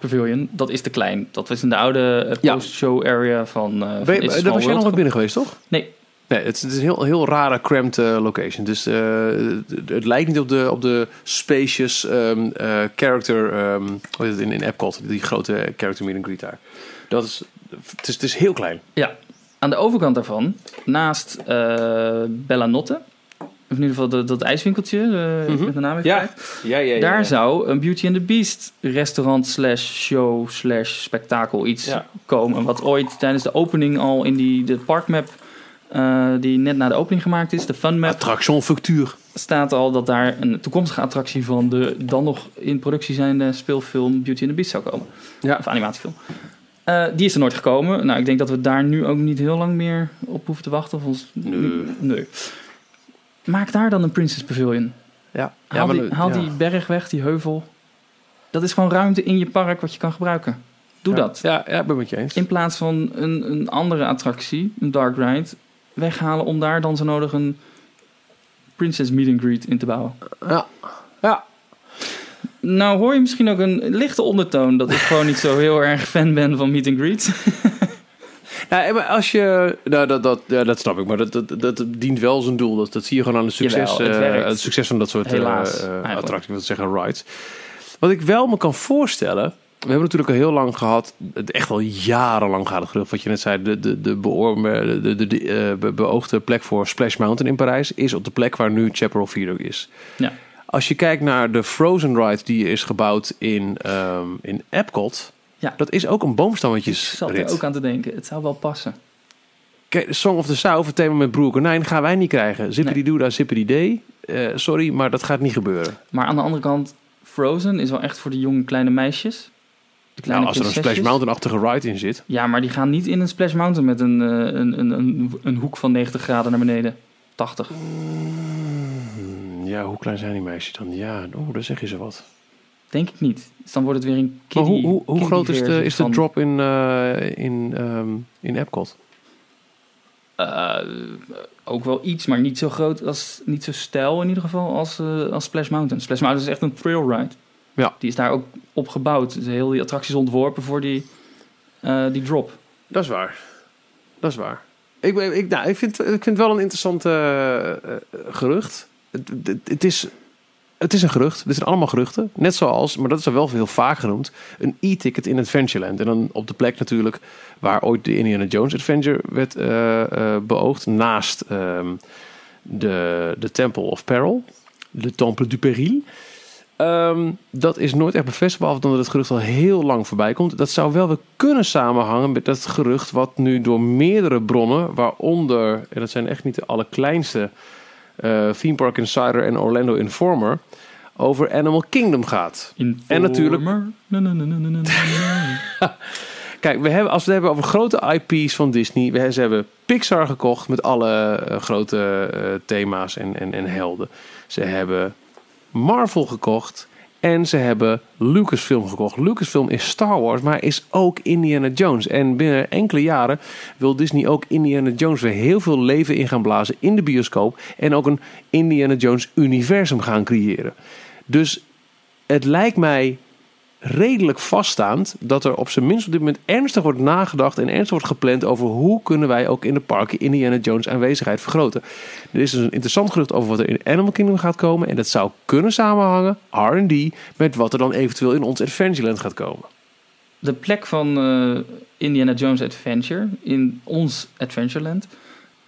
Pavilion. Dat is te klein. Dat was in de oude post-show area van. van Ben je- daar was jij nog binnen geweest, toch? Nee. Nee, het, is- het is een heel, heel rare, cramped eh, location. Dus eh, het, het lijkt niet op de, op de spacious eh, character, hoe heet het in, in Epcot, die grote character meet and greet daar. Dat is, het is, het is heel klein. Ja, aan de overkant daarvan, naast eh Bella Notte, of in ieder geval dat, dat ijswinkeltje, eh, Mhm. met de naam Ja. kwijt. Ja, ja, Daar zou een Beauty and the Beast restaurant slash show slash spektakel iets Ja. komen. Wat ooit tijdens de opening al in die de parkmap, eh, die net na de opening gemaakt is, de fun map, Attraction factuur. staat al dat daar een toekomstige attractie van de dan nog in productie zijnde speelfilm Beauty and the Beast zou komen. Ja. Of animatiefilm. Eh, die is er nooit gekomen. Nou, ik denk dat we daar nu ook niet heel lang meer op hoeven te wachten. Of ons... Nee. nee. Maak daar dan een Princess Pavilion. Ja, Haal, maar, die, haal ja. die berg weg, die heuvel. Dat is gewoon ruimte in je park wat je kan gebruiken. Doe Ja. dat. Ja, ja, ik ben met je eens. In plaats van een, een andere attractie, een dark ride, weghalen om daar dan zo nodig een Princess Meet and Greet in te bouwen. Ja. Ja. Nou hoor je misschien ook een lichte ondertoon dat ik gewoon niet zo heel erg fan ben van Meet and Greet. Ja, maar als je... Nou, dat, dat, ja, dat snap ik, maar dat, dat, dat dient wel zijn doel. Dat, dat zie je gewoon aan het succes, Jawel, het eh, het succes van dat soort eh, Helaas, eh, attracties, zeggen rides. Wat ik wel me kan voorstellen... We hebben natuurlijk al heel lang gehad, echt al jarenlang gaat het gerucht, wat je net zei, de, de, de, de, de, de, de, eh, be- beoogde plek voor Splash Mountain in Parijs is op de plek waar nu Chaparral Feeder is. Ja. Als je kijkt naar de Frozen Ride die is gebouwd in, ehm, in Epcot, Ja. dat is ook een Ik boomstammetjes zat er ook aan te denken. Het zou wel passen. Kijk, Song of the South, het thema met Broer Konijn, gaan wij niet krijgen. Zippity Nee. Doo, zippity day. Eh, sorry, maar dat gaat niet gebeuren. Maar aan de andere kant, Frozen is wel echt voor de jonge kleine meisjes. Nou, als er een Splash. Mountain-achtige ride in zit. Ja, maar die gaan niet in een Splash Mountain met een, eh, een, een, een, een hoek van 90 graden naar beneden. 80. Hmm, ja, hoe klein zijn die meisjes dan? Ja, oh, daar zeg je ze wat. Denk ik niet. Dus dan wordt het weer een Maar kiddie hoe, hoe, hoe groot is de, is de drop in, eh, in, ehm, in Epcot? Eh, ook wel iets, maar niet zo groot als, niet zo stijl in ieder geval als, eh, als Splash Mountain. Splash Mountain is echt een trail ride. Ja. Die is daar ook op gebouwd. Dus heel die attracties ontworpen voor die, eh, die drop. Dat is waar. Dat is waar. Ik, ben- ik, nou, ik, vind, ik vind het wel een interessant eh, gerucht. Het, het, het is, het is een gerucht. Dit zijn allemaal geruchten. Net zoals, maar dat is al wel heel vaak genoemd, een e-ticket in Adventureland. En dan op de plek natuurlijk waar ooit de Indiana Jones Adventure werd eh, beoogd. Naast ehm, de, de Temple of Peril. De Temple du Péril. Ehm, dat is nooit echt bevestigd, behalve dan dat het gerucht al heel lang voorbij komt. Dat zou wel weer kunnen samenhangen met dat gerucht wat nu door meerdere bronnen, waaronder, en dat zijn echt niet de allerkleinste, eh Theme Park Insider en Orlando Informer, over Animal Kingdom gaat. En natuurlijk-. Na, na, na. Kijk, we hebben, als we het hebben over grote IP's van Disney, we, ze hebben Pixar gekocht met alle eh, grote eh, thema's en, en, en helden. Ze hebben Marvel gekocht en ze hebben Lucasfilm gekocht. Lucasfilm is Star Wars, maar is ook Indiana Jones. En binnen enkele jaren wil Disney ook Indiana Jones weer heel veel leven in gaan blazen in de bioscoop. En ook een Indiana Jones universum gaan creëren. Dus het lijkt mij redelijk vaststaand dat er op zijn minst op dit moment ernstig wordt nagedacht en ernstig wordt gepland over hoe kunnen wij ook in de parken Indiana Jones aanwezigheid vergroten. Er is dus een interessant gerucht over wat er in Animal Kingdom gaat komen en dat zou kunnen samenhangen, R&D, met wat er dan eventueel in ons Adventureland gaat komen. De plek van eh, Indiana Jones Adventure in ons Adventureland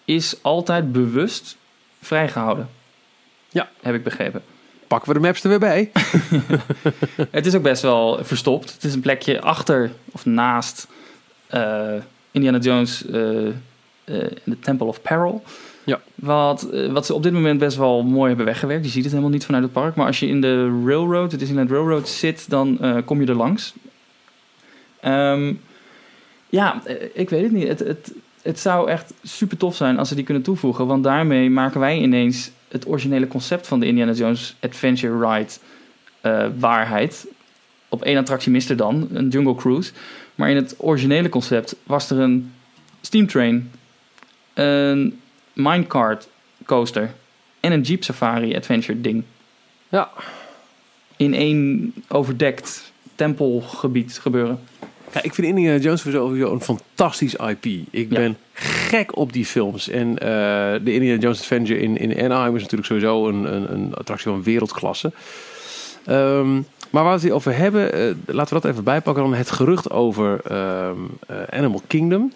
is altijd bewust vrijgehouden. Ja. Heb ik begrepen. Pakken we de maps er weer bij? Het is ook best wel verstopt. Het is een plekje achter of naast eh, Indiana Jones eh, eh, in de Temple of Peril. Ja. Wat, wat ze op dit moment best wel mooi hebben weggewerkt. Je ziet het helemaal niet vanuit het park. Maar als je in de railroad, het Disneyland Railroad zit, dan kom je er langs. Ehm, ja, ik weet het niet. Het, het, het zou echt super tof zijn als ze die kunnen toevoegen. Want daarmee maken wij ineens het originele concept van de Indiana Jones Adventure Ride eh, waarheid. Op één attractie miste dan, een Jungle Cruise. Maar in het originele concept was er een steam train, een minecart coaster en een Jeep Safari Adventure ding. Ja. In één overdekt tempelgebied gebeuren. Ja, ik vind Indiana Jones sowieso een fantastisch IP. Ik Ja. ben gek op die films. En eh, de Indiana Jones Adventure in, in Anaheim is natuurlijk sowieso een, een, een attractie van wereldklasse. Ehm, maar waar we het over hebben, eh, laten we dat even bijpakken. Dan het gerucht over ehm, eh, Animal Kingdom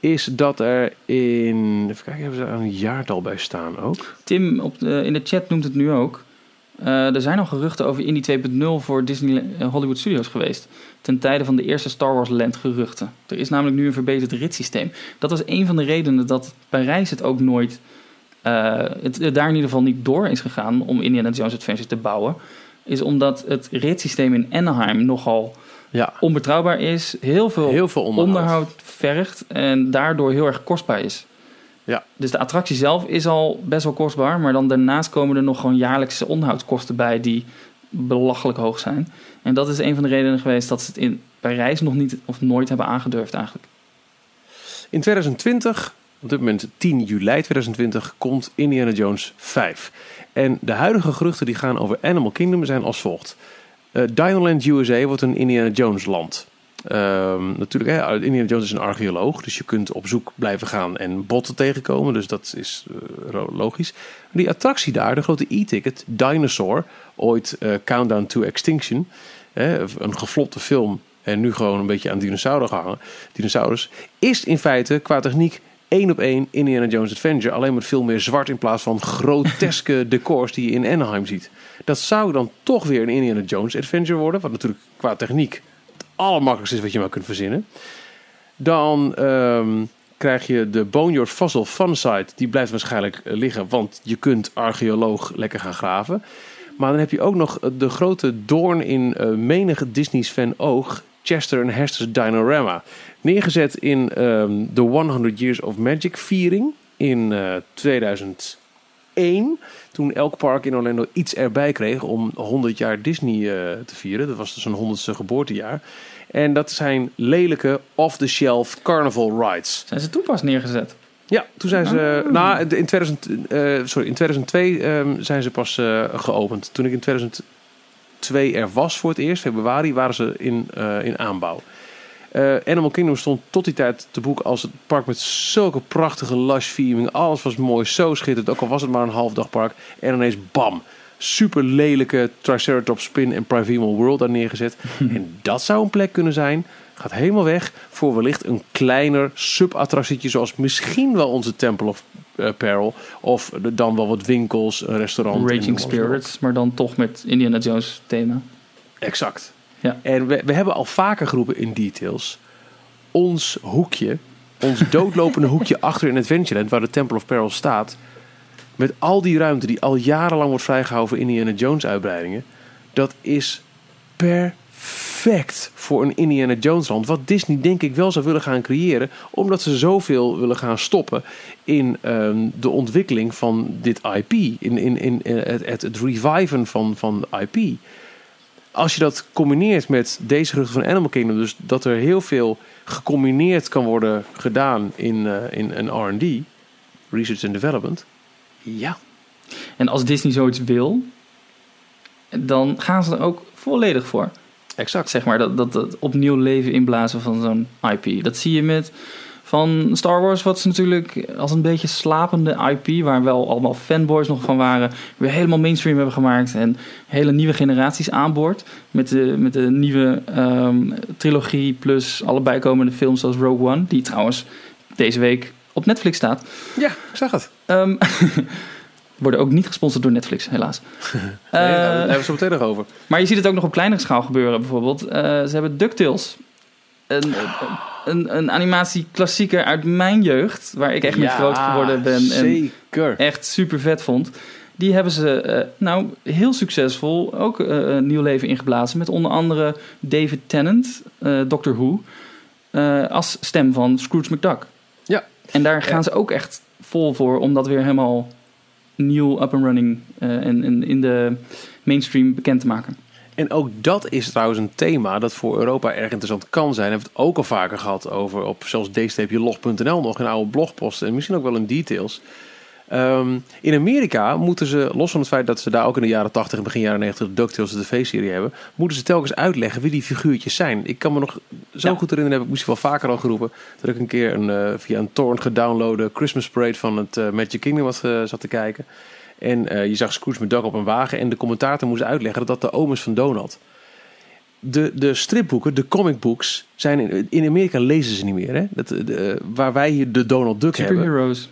is dat er in... Even kijken, hebben ze daar een jaartal bij staan ook? Tim op de- in de chat noemt het nu ook. Eh, er zijn al geruchten over Indy 2.0 voor Disney eh, Hollywood Studios geweest. Ten tijde van de eerste Star Wars Land geruchten. Er is namelijk nu een verbeterd ritssysteem. Dat was een van de redenen dat Parijs het ook nooit... eh, het, het daar in ieder geval niet door is gegaan om Indiana Jones Adventure te bouwen. Is omdat het ritssysteem in Anaheim nogal Ja, onbetrouwbaar is. Heel veel heel veel onderhoud. onderhoud vergt en daardoor heel erg kostbaar is. Ja. Dus de attractie zelf is al best wel kostbaar, maar dan daarnaast komen er nog gewoon jaarlijkse onderhoudskosten bij die belachelijk hoog zijn. En dat is een van de redenen geweest dat ze het in Parijs nog niet of nooit hebben aangedurfd eigenlijk. In 2020, op dit moment 10 juli 2020, komt Indiana Jones 5. En de huidige geruchten die gaan over Animal Kingdom zijn als volgt. Eh Dinoland USA wordt een Indiana Jones land. Ehm, natuurlijk, hè, Indiana Jones is een archeoloog, dus je kunt op zoek blijven gaan en botten tegenkomen. Dus dat is eh, logisch. Die attractie daar, de grote e-ticket, Dinosaur, ooit eh, Countdown to Extinction, hè, een geflopte film en nu gewoon een beetje aan dinosaurus hangen, dinosaurus, is in feite qua techniek één op één Indiana Jones Adventure, alleen met veel meer zwart in plaats van groteske decors die je in Anaheim ziet. Dat zou dan toch weer een Indiana Jones Adventure worden, wat natuurlijk qua techniek allermakkelijkste is wat je maar kunt verzinnen. Dan ehm, krijg je de Boneyard Fossil Fun Site. Die blijft waarschijnlijk eh, liggen, want je kunt archeoloog lekker gaan graven. Maar dan heb je ook nog de grote doorn in eh menige Disney's fan oog. Chester en Hester's Dinorama. Neergezet in ehm, de 100 Years of Magic viering in eh 2001. Toen elk park in Orlando iets erbij kreeg om 100 jaar Disney eh, te vieren. Dat was dus een 100ste geboortejaar. En dat zijn lelijke off-the-shelf carnival rides. Zijn ze toen pas neergezet? Ja, toen zijn ze. Nou, in, 2000, eh, sorry, in 2002 ehm, zijn ze pas eh, geopend. Toen ik in 2002 er was voor het eerst, februari, waren ze in, in aanbouw. Eh, Animal Kingdom stond tot die tijd te boek als het park met zulke prachtige lush theming. Alles was mooi, zo schitterend. Ook al was het maar een half dag park. En ineens bam. Super lelijke Triceratops Spin en Primeval World daar neergezet. en dat zou een plek kunnen zijn. Gaat helemaal weg voor wellicht een kleiner subattractietje. Zoals misschien wel onze Temple of eh, Peril. Of de- dan wel wat winkels, een restaurant. Raging. Spirits, maar dan toch met Indiana Jones thema. Exact. Ja. En we, we hebben al vaker geroepen in details. Ons hoekje, ons doodlopende hoekje achter in Adventureland, waar de Temple of Peril staat. Met al die ruimte die al jarenlang wordt vrijgehouden voor Indiana Jones uitbreidingen. Dat is perfect voor een Indiana Jones land. Wat Disney denk ik wel zou willen gaan creëren. Omdat ze zoveel willen gaan stoppen in ehm, de ontwikkeling van dit IP. In, in, in eh, het, het, het reviven van, van IP als je dat combineert met deze geruchten van Animal Kingdom, dus dat er heel veel gecombineerd kan worden gedaan in, eh, in een R&D, research and development. Ja. En als Disney zoiets wil, dan gaan ze er ook volledig voor. Exact. Zeg maar, dat, dat, dat opnieuw leven inblazen van zo'n IP. Dat zie je met van Star Wars, wat ze natuurlijk als een beetje slapende IP, waar wel allemaal fanboys nog van waren, weer helemaal mainstream hebben gemaakt en hele nieuwe generaties aanboord. Met de, met de nieuwe ehm, trilogie plus alle bijkomende films zoals Rogue One, die trouwens deze week op Netflix staat. Ja, ik zag het. Ehm, worden ook niet gesponsord door Netflix, helaas. Nee, daar Eh, hebben we het zo meteen nog over. maar je ziet het ook nog op kleinere schaal gebeuren. Bijvoorbeeld, eh, ze hebben DuckTales. Een, een, een, animatieklassieker uit mijn jeugd, waar ik echt mee Ja, groot geworden ben en echt super vet vond. Die hebben ze eh, nou heel succesvol ook een nieuw leven ingeblazen. Met onder andere David Tennant, eh, Doctor Who, als stem van Scrooge McDuck. Ja. En daar gaan Ja. ze ook echt vol voor om dat weer helemaal nieuw up and running en, en in de mainstream bekend te maken. En ook dat is trouwens een thema dat voor Europa erg interessant kan zijn. We hebben het ook al vaker gehad over op zelfs d-log.nl nog in oude blogposten en misschien ook wel in details. Ehm, in Amerika moeten ze, los van het feit dat ze daar ook in de jaren 80 en begin jaren 90 de DuckTales de tv-serie hebben, moeten ze telkens uitleggen wie die figuurtjes zijn. Ik kan me nog zo Ja. goed herinneren, heb ik misschien wel vaker al geroepen, dat ik een keer een, eh, via een torrent gedownloade Christmas Parade van het eh, Magic Kingdom had, eh, zat te kijken. En eh, je zag Scrooge McDuck op een wagen en de commentator moest uitleggen dat dat de oom is van Donald. De, de stripboeken, de comicbooks, zijn in, in Amerika lezen ze niet meer. Hè? Dat, de, waar wij hier de Donald Duck hebben. Superheroes.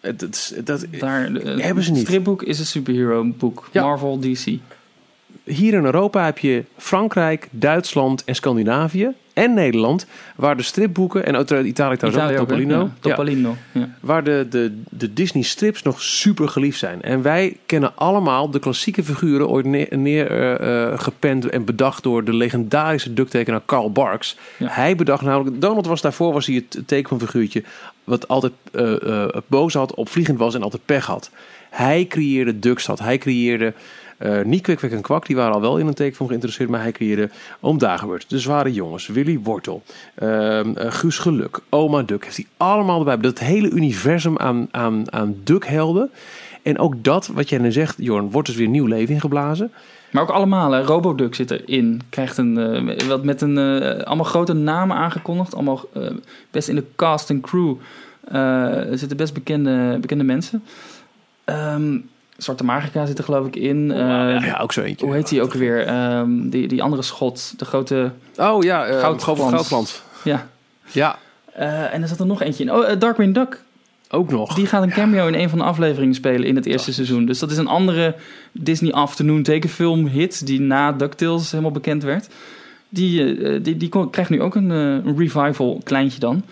Het, het, dat, Daar, eh, Hebben ze niet. Het stripboek is een superhero boek. Ja. Marvel, DC. Hier in Europa heb je Frankrijk, Duitsland en Scandinavië en Nederland, waar de stripboeken, en uiteraard Italië trouwens ook, Italië? Topolino, Ja, waar de, de, de Disney strips nog super geliefd zijn. En wij kennen allemaal de klassieke figuren ooit neer, neer eh, eh, en bedacht door de legendarische ducktekenaar Carl Barks. Hij bedacht namelijk, Donald was daarvoor was hij het tekenfiguurtje wat altijd eh, boos had, opvliegend was en altijd pech had. Hij creëerde Duckstad, hij creëerde eh, niet en Kwak, die waren al wel in een tekenfilm geïnteresseerd, maar hij creëerde Oom De Zware Jongens, Willy Wortel, ehm, eh, Guus Geluk, Oma Duck. Heeft hij allemaal erbij. Dat hele universum aan, aan, aan Duckhelden. En ook dat, wat jij net zegt, Jorn, wordt dus weer nieuw leven ingeblazen. Maar ook allemaal, hè. Roboduck zit erin. Krijgt een, eh, wat met een, allemaal grote namen aangekondigd. Allemaal best in de cast en crew. zitten best bekende, bekende mensen. Ehm, Zwarte Magica zit er geloof ik in. Eh, ja, ja, ook zo eentje. Hoe heet die ook weer? Ehm, die, die andere schot. De grote... Oh ja, uh, Goudglans. Goudglans. Ja. Ja, Eh, en er zat er nog eentje in. Oh, eh, Darkwing Duck. ook nog. Die gaat een cameo in een van de afleveringen spelen in het eerste seizoen. Dus dat is een andere Disney Afternoon tekenfilm hit die na DuckTales helemaal bekend werd. Die, eh, die, die krijgt nu ook een, eh, revival, kleintje dan,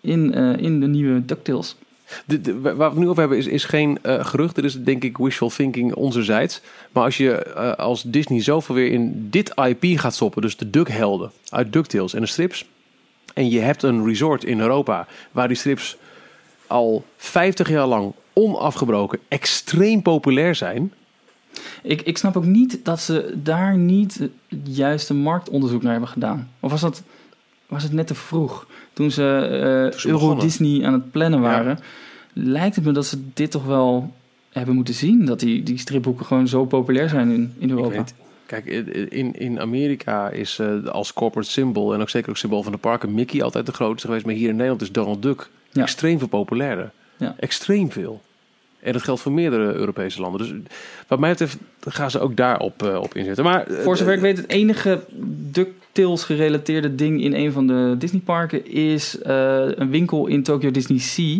in, eh, in de nieuwe DuckTales. De, waar we het nu over hebben is, is geen eh, gerucht. Dit is denk ik wishful thinking onzerzijds. Maar als je eh, als Disney zoveel weer in dit IP gaat stoppen... dus de Duckhelden uit DuckTales en de strips... en je hebt een resort in Europa... waar die strips al 50 jaar lang onafgebroken extreem populair zijn... Ik, ik snap ook niet dat ze daar niet het juiste marktonderzoek naar hebben gedaan. Of was, dat, was het net te vroeg? Toen ze, Toen ze Euro begonnen. Disney aan het plannen waren... lijkt het me dat ze dit toch wel hebben moeten zien. Dat die, die stripboeken gewoon zo populair zijn in, in Europa. weet, kijk, in, in Amerika is eh, als corporate symbol... en ook zeker ook symbool van de parken... Mickey altijd de grootste geweest. Maar hier in Nederland is Donald Duck Ja. extreem veel populairder. Ja. Extreem veel. En dat geldt voor meerdere Europese landen. Dus wat mij betreft gaan ze ook daarop op op inzetten. Maar, eh, Voor zover ik weet, het enige DuckTales gerelateerde ding in een van de Disneyparken is eh, een winkel in Tokyo Disney Sea.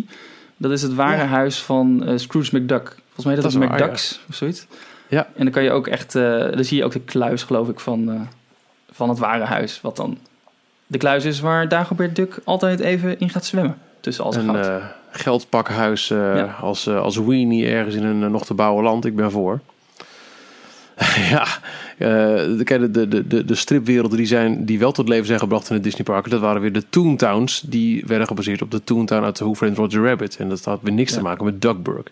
Dat is het ware Ja. huis van eh, Scrooge McDuck. Volgens mij dat, Dat is is waar, McDuck's of zoiets. Ja. En dan kan je ook echt, eh dan zie je ook de kluis geloof ik van, eh, van het ware huis. Wat dan de kluis is waar Dagobert Duck altijd even in gaat zwemmen. Tussen al zijn een goud. Geldpakhuis eh, Ja. als, eh, als weenie ergens in een eh, nog te bouwen land. Ik ben voor. ja, de, de, de, de, de stripwerelden die, zijn, die wel tot leven zijn gebracht in de Disneyparken... dat waren weer de Toontowns. Die werden gebaseerd op de Toontown uit Who Framed Roger Rabbit. En dat had weer niks te maken met Duckburg.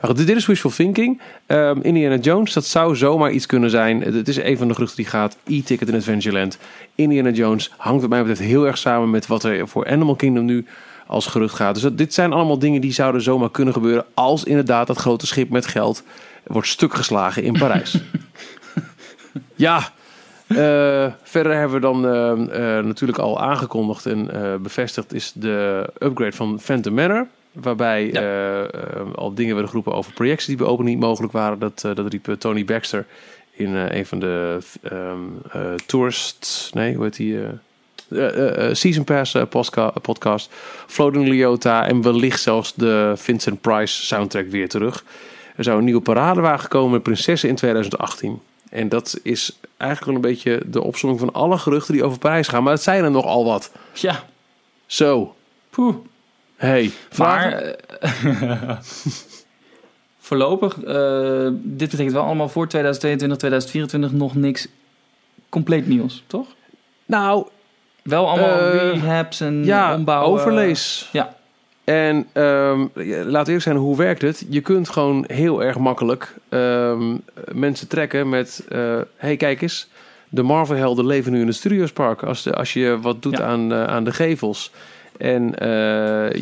Maar dit is wishful thinking. Ehm, Indiana Jones, dat zou zomaar iets kunnen zijn. Het is een van de geruchten die gaat. E-Ticket in Adventureland. Indiana Jones hangt wat mij betreft heel erg samen met wat er voor Animal Kingdom nu als gerucht gaat. Dus dat, dit zijn allemaal dingen die zouden zomaar kunnen gebeuren... als inderdaad dat grote schip met geld wordt stuk geslagen in Parijs. ja, eh, verder hebben we dan eh, eh, natuurlijk al aangekondigd en bevestigd... is de upgrade van Phantom Manor... Waarbij Ja. al dingen werden geroepen over projecties die bij open niet mogelijk waren. Dat, dat riep Tony Baxter in een van de ehm eh, tourists. Nee, hoe heet die? Eh, eh, eh, Season Pass podcast. Floating Leota en wellicht zelfs de Vincent Price soundtrack weer terug. Er zou een nieuwe paradewagen komen met prinsessen in 2018. En dat is eigenlijk wel een beetje de opzomming van alle geruchten die over Parijs gaan. Maar het zijn er nogal wat. Ja, Zo. Poeh. Hey, Maar voorlopig, dit betekent wel allemaal voor 2022, 2024 nog niks compleet nieuws, toch? Nou, Wel allemaal Eh, rehabs en ja, ombouwen. overlees. Ja. En ehm, laat eerlijk zijn, hoe werkt het? Je kunt gewoon heel erg makkelijk ehm, mensen trekken met... eh, hey, kijk eens, de Marvel-helden leven nu in het Studiospark. Als, de, als je wat doet Ja. aan, eh, aan de gevels... En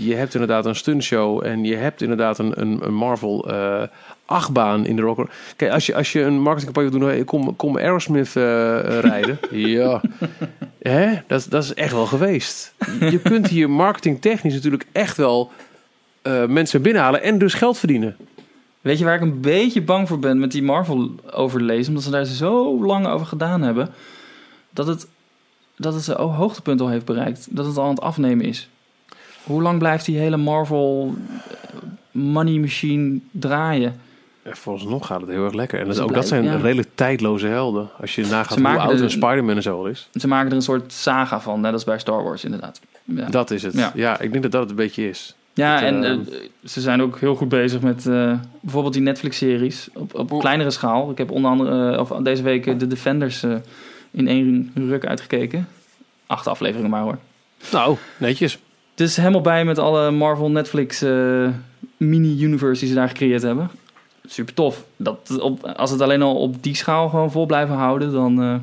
je hebt inderdaad een stuntshow en je hebt inderdaad een, een, een Marvel eh, achtbaan in de rocker. Kijk, als je, als je een marketingcampagne hey, kom, kom Aerosmith rijden. ja, Hè? Dat, dat is echt wel geweest. Je kunt hier marketingtechnisch natuurlijk echt wel eh, mensen binnenhalen en dus geld verdienen. Weet je waar ik een beetje bang voor ben met die Marvel overlees? Omdat ze daar zo lang over gedaan hebben. Dat het, dat het zijn hoogtepunt al heeft bereikt. Dat het al aan het afnemen is. Hoe lang blijft die hele Marvel eh, money machine draaien? En Vooralsnog gaat het heel erg lekker. En dat, Ze ook dat zijn ja. redelijk tijdloze helden. Als je nagaat hoe oud de- een Spider-Man en zo al is. Ze maken er een soort saga van, net als bij Star Wars inderdaad. Ja, Dat is het. Ja. Ja. ik denk dat dat het een beetje is. ja en eh, eh, ze zijn ook heel goed bezig met eh, bijvoorbeeld die Netflix-series op, op kleinere schaal. Ik heb onder andere eh, of deze week de Defenders eh, in één ruk uitgekeken. Acht afleveringen maar hoor. Nou, netjes. Dus helemaal bij met alle Marvel Netflix eh, mini-universe die ze daar gecreëerd hebben. Super tof. Dat op, als het alleen al op die schaal gewoon vol blijven houden, dan eh,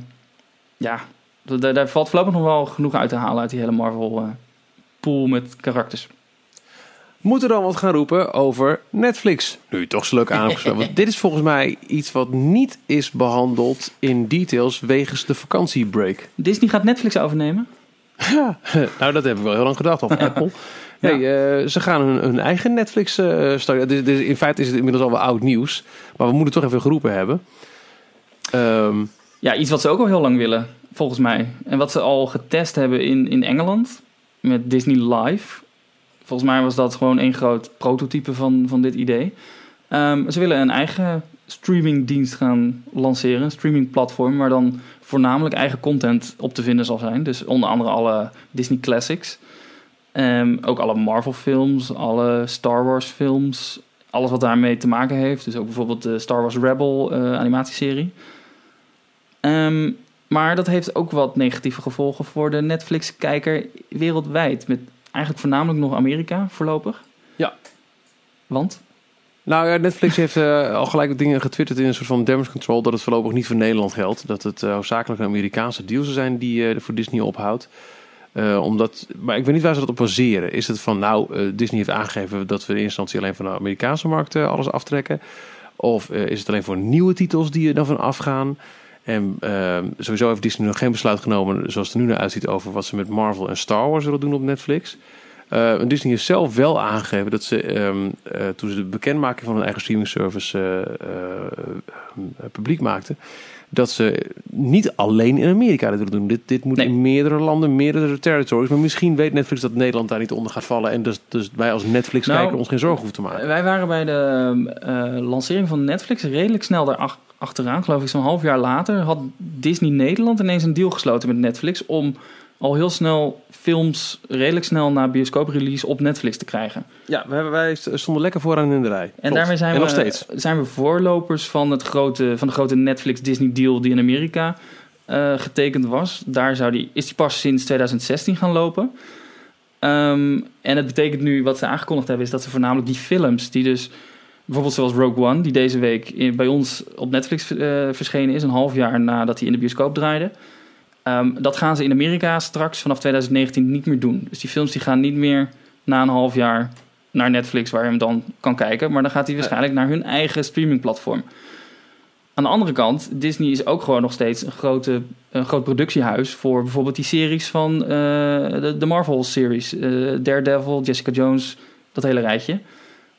ja, daar, daar valt voorlopig nog wel genoeg uit te halen uit die hele Marvel eh, pool met karakters. Moeten we dan wat gaan roepen over Netflix? Nu toch zo leuk aangesproken. Want dit is volgens mij iets wat niet is behandeld in details wegens de vakantiebreak. Disney gaat Netflix overnemen. nou, dat hebben we wel heel lang gedacht. Of Apple. Nee, eh, ze gaan hun, hun eigen Netflix eh starten. Dus, dus in feite is het inmiddels al wel oud nieuws. Maar we moeten toch even geroepen hebben. Ehm, Ja, iets wat ze ook al heel lang willen, volgens mij. En wat ze al getest hebben in, in Engeland met Disney Live. Volgens mij was dat gewoon één groot prototype van, van dit idee. Ehm, ze willen een eigen streamingdienst gaan lanceren, een streamingplatform, waar dan voornamelijk eigen content op te vinden zal zijn. Dus onder andere alle Disney Classics. Ehm, ook alle Marvel films, alle Star Wars films, alles wat daarmee te maken heeft. Dus ook bijvoorbeeld de Star Wars Rebel eh, animatieserie. Ehm, maar dat heeft ook wat negatieve gevolgen voor de Netflix-kijker wereldwijd. Met eigenlijk voornamelijk nog Amerika voorlopig. Ja. Want? nou ja, Netflix heeft eh, al gelijk dingen getwitterd in een soort van damage control. Dat het voorlopig niet voor Nederland geldt. Dat het uh, hoofdzakelijk een Amerikaanse deal zou zijn die voor Disney ophoudt. Uh, omdat, maar ik weet niet waar ze dat op baseren. Is het van, nou, uh, Disney heeft aangegeven dat we in eerste instantie alleen van de Amerikaanse markt alles aftrekken? Of is het alleen voor nieuwe titels die er dan van afgaan? En sowieso heeft Disney nog geen besluit genomen, zoals het er nu naar uitziet, over wat ze met Marvel en Star Wars willen doen op Netflix. Disney heeft zelf wel aangegeven dat ze, uh, toen ze de bekendmaking van hun eigen streaming service uh, publiek maakten, dat ze niet alleen in Amerika dit willen doen. Dit, dit moet Nee. in meerdere landen, meerdere territories. Maar misschien weet Netflix dat Nederland daar niet onder gaat vallen. En dus, dus wij als Netflix-kijker Nou, ons geen zorgen hoeven te maken. Wij waren bij de eh, lancering van Netflix redelijk snel daar achteraan. Geloof ik zo'n half jaar later had Disney Nederland ineens een deal gesloten met Netflix... om al heel snel films redelijk snel naar bioscooprelease op Netflix te krijgen. Ja, wij, wij stonden lekker vooraan in de rij. En Klopt. daarmee zijn, en we, nog steeds. zijn we voorlopers van, het grote, van de grote Netflix-Disney deal die in Amerika uh, getekend was. Daar zou die, is die pas sinds 2016 gaan lopen. Um, en het betekent nu, wat ze aangekondigd hebben, is dat ze voornamelijk die films die dus... Bijvoorbeeld zoals Rogue One, die deze week in, bij ons op Netflix uh, verschenen is, een half jaar nadat hij in de bioscoop draaide. Um, dat gaan ze in Amerika straks vanaf 2019 niet meer doen. Dus die films die gaan niet meer na een half jaar naar Netflix waar je hem dan kan kijken. Maar dan gaat hij waarschijnlijk naar hun eigen streamingplatform. Aan de andere kant, Disney is ook gewoon nog steeds een, grote, een groot productiehuis voor bijvoorbeeld die series van uh, de, de Marvel-series. Uh, Daredevil, Jessica Jones, dat hele rijtje.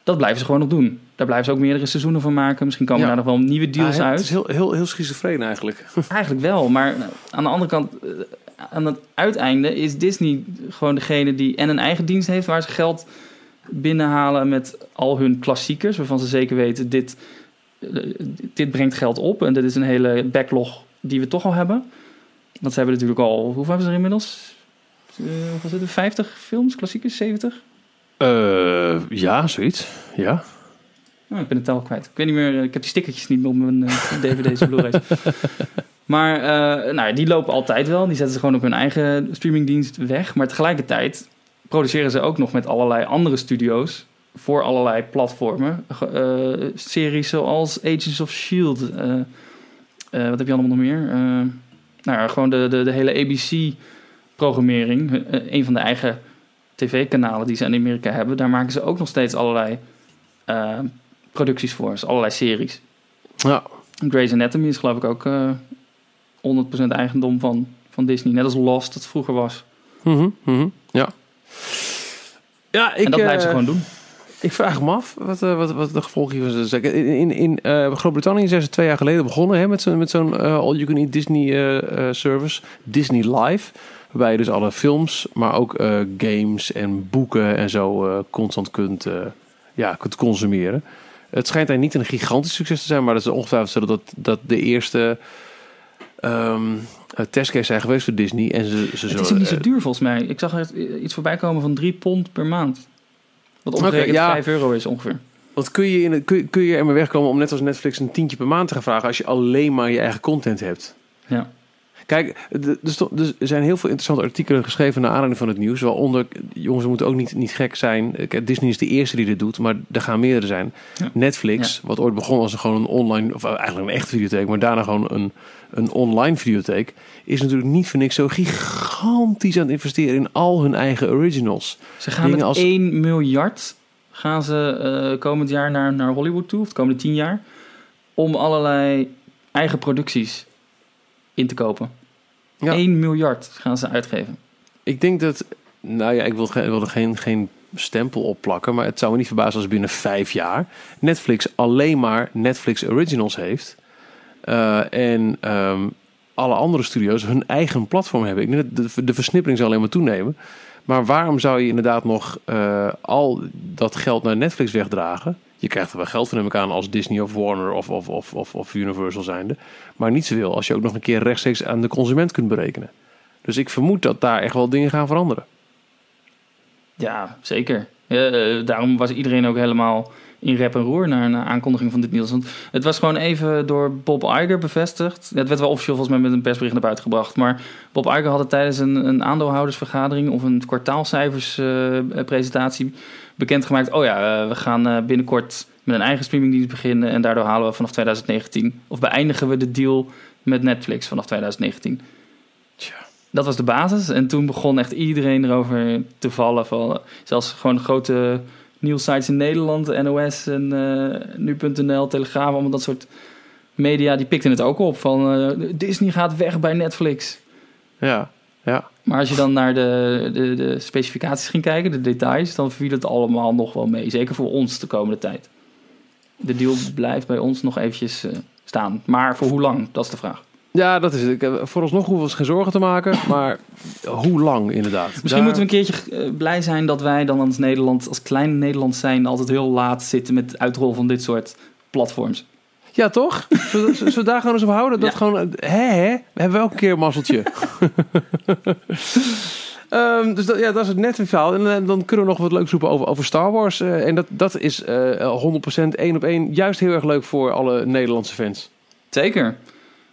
Dat blijven ze gewoon nog doen. Daar blijven ze ook meerdere seizoenen van maken. Misschien komen Ja. daar nog wel nieuwe deals Ah, uit. Het is heel, heel, heel schizofreen eigenlijk. Eigenlijk wel, maar aan de andere kant, eh, aan het uiteinde is Disney gewoon degene die en een eigen dienst heeft waar ze geld binnenhalen met al hun klassiekers, waarvan ze zeker weten dit, eh, dit brengt geld op en dit is een hele backlog die we toch al hebben. Want ze hebben natuurlijk al, hoeveel hebben ze er inmiddels? wat was het, 50 films, klassiekers, 70? Eh, ja, zoiets. Ja. Oh, ik ben het tel kwijt. Ik weet niet meer, ik heb die stickertjes niet meer op mijn eh, dvd's en blu-rays. Maar eh, nou, die lopen altijd wel. Die zetten ze gewoon op hun eigen streamingdienst weg. Maar tegelijkertijd produceren ze ook nog met allerlei andere studio's voor allerlei platformen. Eh, series zoals Agents of S.H.I.E.L.D. Eh, eh, wat heb je allemaal nog meer? Eh, nou ja, gewoon de, de, de hele ABC-programmering. Eh, een van de eigen tv-kanalen die ze in Amerika hebben. Daar maken ze ook nog steeds allerlei eh, producties voor. Dus allerlei series. Ja. Grey's Anatomy is geloof ik ook eh 100% eigendom van, van Disney. Net als Lost het vroeger was. Mhm, mhm, Ja. Ja, ik, en dat blijven ze eh, gewoon doen. Ik vraag me af wat, eh, wat, wat de gevolgen hiervan zijn. In, in, in eh, Groot-Brittannië zijn ze twee jaar geleden begonnen hè, met zo'n met zo'n eh, all-you-can-eat Disney eh, eh, service, Disney Live. Waarbij je dus alle films, maar ook eh, games en boeken en zo eh, constant kunt, eh, ja, kunt consumeren. Het schijnt daar niet een gigantisch succes te zijn, maar dat is ongetwijfeld zo dat dat de eerste eh, testcase zijn geweest voor Disney. En ze, ze Het is niet zo duur volgens mij. Ik zag iets voorbij komen van 3 pond per maand. Wat ongeveer ja. 5 euro is ongeveer. Want kun je, in kun, je- kun je er maar wegkomen om net als Netflix een tientje per maand te gaan vragen als je alleen maar je eigen content hebt? Ja. Kijk, er sto- er zijn heel veel interessante artikelen geschreven naar aanleiding van het nieuws. Waaronder, jongens, we moeten ook niet, niet gek zijn. Disney is de eerste die dit doet, maar er gaan meerdere zijn. Ja. Netflix, wat ooit begon als een, gewoon een online, of eigenlijk een echte videotheek, maar daarna gewoon een, een online videotheek, is natuurlijk niet voor niks zo gigantisch aan het investeren in al hun eigen originals. Ze gaan Dingen met als- 1 miljard gaan ze eh, komend jaar naar, naar Hollywood toe, of de komende 10 jaar, om allerlei eigen producties in te kopen. Ja. 1 miljard gaan ze uitgeven. Ik denk dat, nou ja, ik wil, wil er geen, geen stempel op plakken, maar het zou me niet verbazen als binnen vijf jaar Netflix alleen maar Netflix Originals heeft. Eh, en ehm, alle andere studio's hun eigen platform hebben. Ik denk dat de, de versnippering zal alleen maar toenemen. Maar waarom zou je inderdaad nog eh, al dat geld naar Netflix wegdragen? Je krijgt er wel geld van hem aan als Disney of Warner of, of, of, of, of Universal zijnde. Maar niet zoveel als je ook nog een keer rechtstreeks aan de consument kunt berekenen. Dus ik vermoed dat daar echt wel dingen gaan veranderen. Ja, zeker. Eh, daarom was iedereen ook helemaal in rep en roer naar een aankondiging van dit nieuws. Want het was gewoon even door Bob Iger bevestigd. Het werd wel officieel volgens mij met een persbericht naar buiten gebracht. Maar Bob Iger had het tijdens een, een aandeelhoudersvergadering of een kwartaalcijferspresentatie bekendgemaakt. Oh ja, eh, we gaan eh, binnenkort met een eigen streamingdienst beginnen. En daardoor halen we vanaf 2019, of beëindigen we de deal met Netflix vanaf 2019. Tja. Dat was de basis. En toen begon echt iedereen erover te vallen. Van, zelfs gewoon grote nieuwsites in Nederland, NOS en eh, nu.nl, Telegraaf, allemaal dat soort media, die pikten het ook op. Van eh, Disney gaat weg bij Netflix. Ja, ja. Maar als je dan naar de, de, de specificaties ging kijken, de details, dan viel het allemaal nog wel mee. Zeker voor ons de komende tijd. De deal blijft bij ons nog eventjes eh, staan. Maar voor hoe lang? Dat is de vraag. Ja, dat is het. Ik heb- Vooralsnog hoeven we ons geen zorgen te maken. Maar hoe lang inderdaad? Misschien Daar- moeten we een keertje eh, blij zijn dat wij dan als Nederland, als klein Nederland zijn, altijd heel laat zitten met het uitrollen van dit soort platforms. Ja, toch? Zullen we daar gewoon eens op houden? Dat Ja. gewoon, hè, hè? We hebben wel een keer een mazzeltje. Ehm, dus dat, ja, dat is het net verhaal. En eh, dan kunnen we nog wat leuks roepen over, over Star Wars. Eh, en dat, dat is eh 100% één op één juist heel erg leuk voor alle Nederlandse fans. Zeker.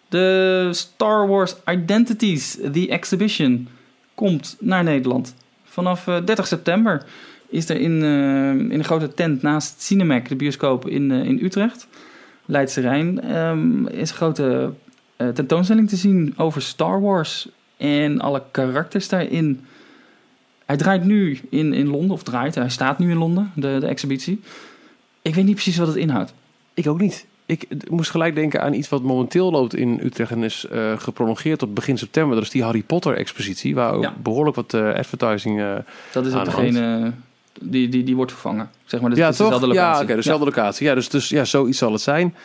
De Star Wars Identities, The Exhibition, komt naar Nederland. Vanaf eh, 30 september is er in, eh, in een grote tent naast Cinemac, de bioscoop in, eh, in Utrecht, Leidse Rijn, ehm, is een grote eh, tentoonstelling te zien over Star Wars en alle karakters daarin. Hij draait nu in, in Londen, of draait, hij staat nu in Londen, de, de exhibitie. Ik weet niet precies wat het inhoudt. Ik ook niet. Ik moest gelijk denken aan iets wat momenteel loopt in Utrecht en is eh, geprolongeerd tot begin september. Dat is die Harry Potter expositie, waar ook Ja. behoorlijk wat eh, advertising... eh, Dat is ook degene die, die, die wordt vervangen. Zeg maar, dat ja, is toch? dezelfde Ja, locatie. oké, dezelfde locatie. Ja, dus, dus ja, zoiets zal het zijn.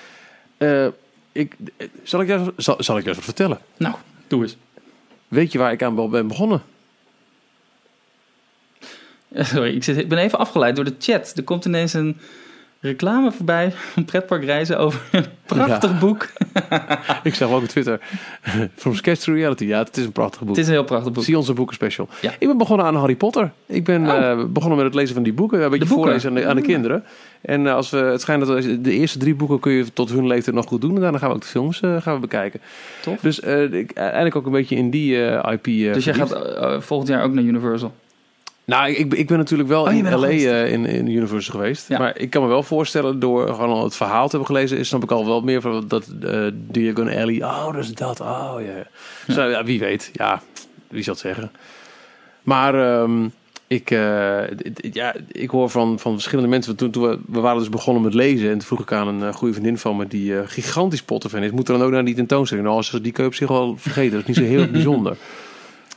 Eh, ik, zal, ik juist, zal, zal ik juist wat vertellen? Ja. Nou, doe eens. Weet je waar ik aan wel ben begonnen? Sorry, ik, zit, ik ben even afgeleid door de chat. Er komt ineens een, reclame voorbij van pretparkreizen over een prachtig Ja. boek. Ik zag ook op Twitter. From Sketch to Reality. Ja, het is een prachtig boek. Het is een heel prachtig boek. Zie onze boeken special. Ja. Ik ben begonnen aan Harry Potter. Ik ben Oh. eh, begonnen met het lezen van die boeken. Een beetje voorlezen aan de, aan de Mm. kinderen. En eh, als we, het schijnt dat de eerste drie boeken kun je tot hun leeftijd nog goed doen. En daarna gaan we ook de films eh, gaan we bekijken. Tof. Dus eh, ik, eigenlijk ook een beetje in die IP. Dus jij verdiept. gaat volgend jaar ook naar Universal. Nou, ik, ik ben natuurlijk wel Oh, in LA geweest. eh, in, in Universal geweest. Ja. Maar ik kan me wel voorstellen, door gewoon al het verhaal te hebben gelezen, is snap ik al wel meer van dat uh, Diagon Alley. Oh, dat is dat. Oh, ja. Dus, nou, ja, wie weet. Ja, wie zal het zeggen. Maar ehm, ik, eh, ja, ik hoor van, van verschillende mensen. Toen, toen we, we waren dus begonnen met lezen. En toen vroeg ik aan een eh, goede vriendin van me die eh, gigantisch Potter-fan is. Moet er dan ook naar die tentoonstelling? Nou, als ze die keup zich wel vergeten. Dat is niet zo heel bijzonder.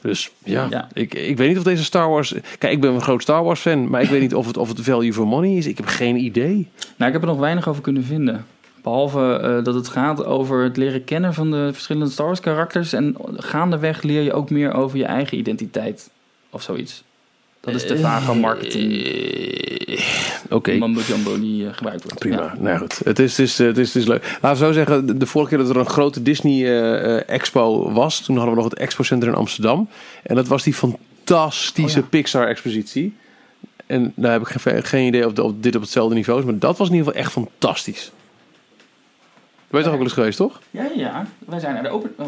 Dus ja, Ja. Ik, ik weet niet of deze Star Wars... Kijk, ik ben een groot Star Wars fan, maar ik weet niet of het, of het value for money is. Ik heb geen idee. Nou, ik heb er nog weinig over kunnen vinden. Behalve eh, dat het gaat over het leren kennen van de verschillende Star Wars karakters. En gaandeweg leer je ook meer over je eigen identiteit. Of zoiets. Dat is de vage marketing Eh, Oké, mambo jumbo die eh, gebruikt wordt. prima. Ja. Nou goed, het is, het, is, het, is, het is leuk. Laten we zo zeggen, de- vorige keer dat er een grote Disney-expo was... toen hadden we nog het Expo Center in Amsterdam. En dat was die fantastische Oh ja. Pixar-expositie. En daar heb ik geen, geen idee of, dit op hetzelfde niveau is... maar dat was in ieder geval echt fantastisch. Ben je toch ook wel eens geweest, toch? Ja, ja. Wij zijn naar de open... Oh.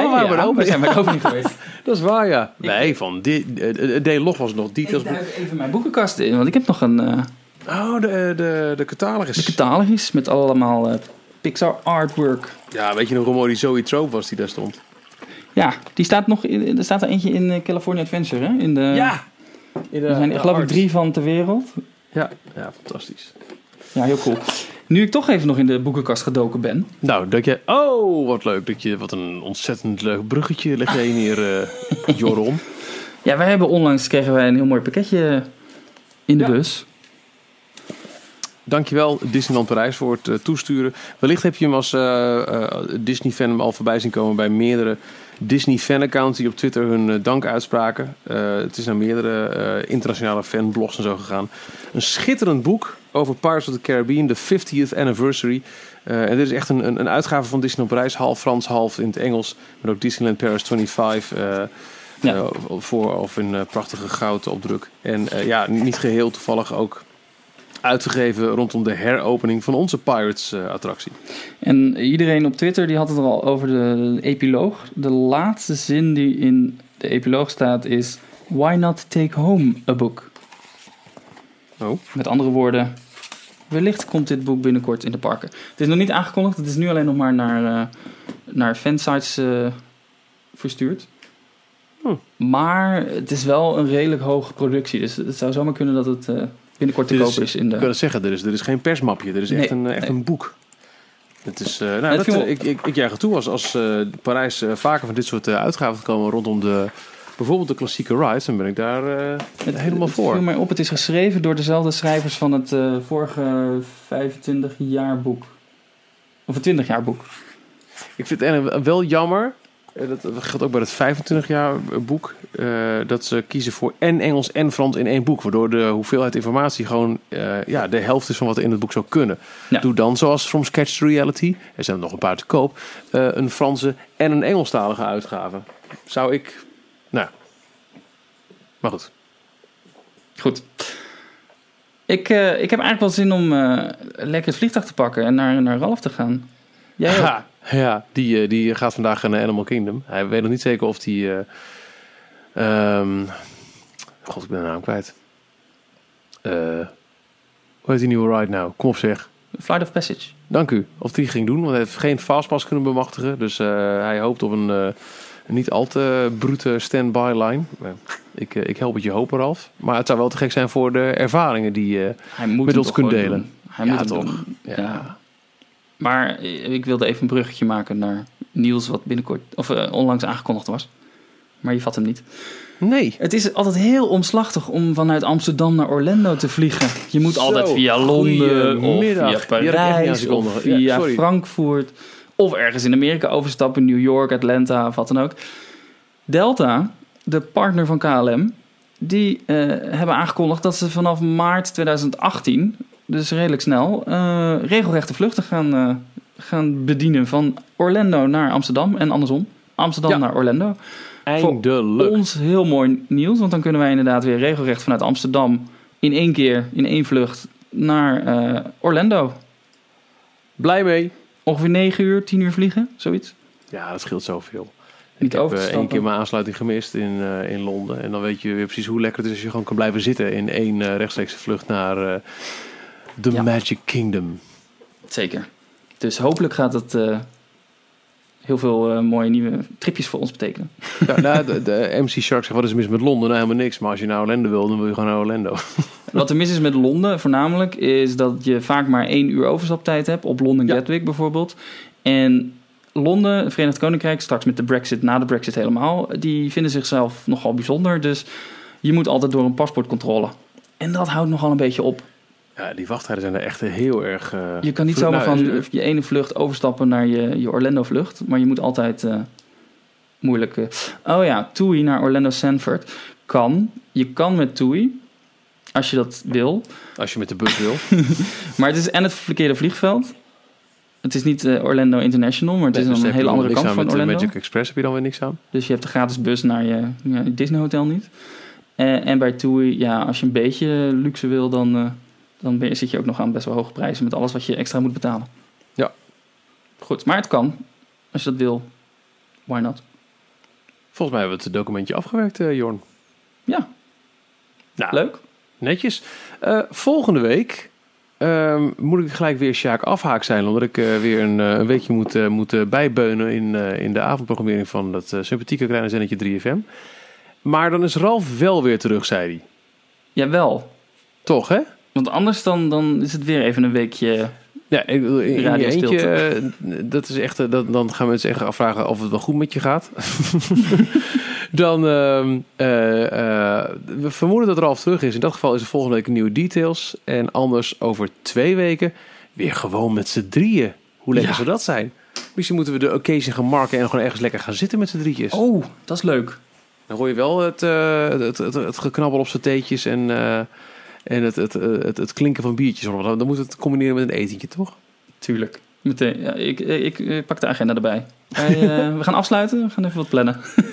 We waren bij de open- Wij zijn bij de opening geweest. Dat is waar, ja. Nee, van die, de, de log was nog Ik details. duik even mijn boekenkast in, want ik heb nog een eh Oh, de, de, de catalogus. de catalogus met allemaal eh, Pixar artwork. Ja, weet je nog hoe mooi die Zoe Trope was die daar stond? Ja, die staat nog in, er staat er eentje in eh, California Adventure, hè? In de, Er zijn geloof ik drie van ter wereld. Ja, ja, fantastisch. Ja, heel cool. Nu ik toch even nog in de boekenkast gedoken ben. Nou, dat je... Oh, wat leuk. Dat je, wat een ontzettend leuk bruggetje leg jij hier, eh Joron. Ja, wij hebben onlangs kregen wij een heel mooi pakketje in de Ja. bus. Dankjewel Disneyland Parijs voor het eh, toesturen. Wellicht heb je hem als eh, Disney-fan al voorbij zien komen bij meerdere Disney-fan-accounts die op Twitter hun dank uitspraken. Het is naar meerdere internationale fanblogs en zo gegaan. Een schitterend boek over Pirates of the Caribbean, de 50th anniversary. Eh, en dit is echt een, een, een uitgave van Disneyland Parijs, half Frans, half in het Engels. Met ook Disneyland Paris 25 eh, Ja. eh, voor of eh, prachtige gouden opdruk. En ja, niet geheel toevallig ook uitgegeven rondom de heropening van onze Pirates-attractie. En iedereen op Twitter die had het er al over de, de epiloog. De laatste zin die in de epiloog staat is... Why not take home a book? Oh. Met andere woorden, wellicht komt dit boek binnenkort in de parken. Het is nog niet aangekondigd, het is nu alleen nog maar naar, eh, naar fansites eh, verstuurd. Hm. Maar het is wel een redelijk hoge productie, dus het zou zomaar kunnen dat het eh, binnenkort te koop is in de... Ik wil het zeggen, er is, er is geen persmapje, er is echt, een, echt nee. een boek. Het is, nou, dat, eh, ik, ik, ik juich het toe als, als Parijs vaker van dit soort uitgaven komen rondom de, bijvoorbeeld de klassieke rides, dan ben ik daar eh, Het- helemaal het voor. viel mij op, het is geschreven door dezelfde schrijvers van het eh, vorige 25 jaar boek. Of het 20 jaar boek. Ik vind het wel jammer, eh, dat geldt ook bij het 25 jaar boek, dat ze kiezen voor en Engels en Frans in één boek. Waardoor de hoeveelheid informatie gewoon ja, de helft is van wat er in het boek zou kunnen. Ja. Doe dan zoals From Sketch to Reality, er zijn er nog een paar te koop, een Franse en een Engelstalige uitgave. Zou ik, nou, maar goed. Goed. Ik, eh, ik heb eigenlijk wel zin om eh, lekker het vliegtuig te pakken en naar, naar Ralf te gaan. Jij? Ha, ja, die, eh, die gaat vandaag naar Animal Kingdom. Hij weet nog niet zeker of die... eh, ehm, God, ik ben de naam kwijt. Hoe heet die nieuwe ride nou? Kom op zeg. Flight of Passage. Dank u. Of die ging doen, want hij heeft geen fastpass kunnen bemachtigen. Dus hij hoopt op een, een niet al te brute standby line. Ik, eh, ik help het je hopen, Ralf. Maar het zou wel te gek zijn voor de ervaringen die... eh, moet Met ons gewoon delen. doen. Hij Ja, moet toch. doen. ja. Ja. Maar eh, ik wilde even een bruggetje maken naar Niels, wat binnenkort of onlangs aangekondigd was. Maar je vat hem niet. Nee. Het is altijd heel omslachtig om vanuit Amsterdam naar Orlando te vliegen. Je moet Zo, altijd via Londen of via Parijs of via. Frankfurt. Of ergens in Amerika overstappen, New York, Atlanta of wat dan ook. Delta, de partner van KLM, die eh, hebben aangekondigd dat ze vanaf maart 2018 dus redelijk snel, eh, regelrechte vluchten gaan, eh, gaan bedienen van Orlando naar Amsterdam en andersom. Amsterdam Ja. naar Orlando. Eindelijk. Ons heel mooi nieuws, want dan kunnen wij inderdaad weer regelrecht vanuit Amsterdam in één keer, in één vlucht, naar Orlando. Blij mee. Ongeveer 9 uur, 10 uur vliegen, zoiets. Ja, dat scheelt zoveel. Niet ik heb over eh, één keer mijn aansluiting gemist in, eh, in Londen. En dan weet je weer precies hoe lekker het is als je gewoon kan blijven zitten in één eh, rechtstreekse vlucht naar eh The Ja. Magic Kingdom. Zeker. Dus hopelijk gaat het eh, heel veel eh, mooie nieuwe tripjes voor ons betekenen. Ja, nou, de, de MC Shark zegt, wat is er mis met Londen? Nou, helemaal niks. Maar als je naar Orlando wil, dan wil je gewoon naar Orlando. Wat er mis is met Londen voornamelijk is dat je vaak maar één uur overstaptijd hebt op Londen Ja. Gatwick bijvoorbeeld. En Londen, Verenigd Koninkrijk, straks met de Brexit, na de Brexit helemaal, die vinden zichzelf nogal bijzonder. Dus je moet altijd door een paspoortcontrole. En dat houdt nogal een beetje op. Ja, die wachttijden zijn er echt heel erg... eh, Je kan niet zomaar nou, van eh, je ene vlucht overstappen naar je, je Orlando-vlucht. Maar je moet altijd eh, moeilijk... oh ja, TUI naar Orlando Sanford. Kan. Je kan met TUI, als je dat wil. Als je met de bus wil. Maar het is en het verkeerde vliegveld. Het is niet Orlando International, maar het Nee, is dus een hele andere kant van met de Orlando. Magic Express heb je dan weer niks aan. Dus je hebt de gratis bus naar je, ja, Disney Hotel niet. Eh, en bij TUI, ja, als je een beetje luxe wil, dan, dan ben je, zit je ook nog aan best wel hoge prijzen met alles wat je extra moet betalen. Ja. Goed, maar het kan. Als je dat wil, why not? Volgens mij hebben we het documentje afgewerkt, eh, Jorn. Ja, Nou, leuk. Netjes. Eh, volgende week ehm, moet ik gelijk weer Sjaak afhaak zijn. Omdat ik eh, weer een, een weekje moet, moet bijbeunen in, in de avondprogrammering van dat sympathieke kleine zennetje 3FM. Maar dan is Ralf wel weer terug, zei hij. Jawel. Toch, hè? Want anders dan, dan is het weer even een weekje... Ja, ik, bedoel, in, in je eentje, eh, dat is echt, eh, dat, dan gaan mensen echt afvragen of het wel goed met je gaat. dan, ehm, eh, eh, we vermoeden dat Ralf terug is. In dat geval is er volgende week nieuwe details. En anders over twee weken weer gewoon met z'n drieën. Hoe lekker Ja. zou dat zijn? Misschien moeten we de occasion gaan marken en gewoon ergens lekker gaan zitten met z'n drietjes. Oh, dat is leuk. Dan hoor je wel het, eh, het, het, het, geknabbel op zijn theetjes en, eh, en het, het, het, het, klinken van biertjes. Dan moeten we het combineren met een etentje, toch? Tuurlijk. Meteen. Ja, ik, ik, ik pak de agenda erbij. Wij, eh, we gaan afsluiten. We gaan even wat plannen.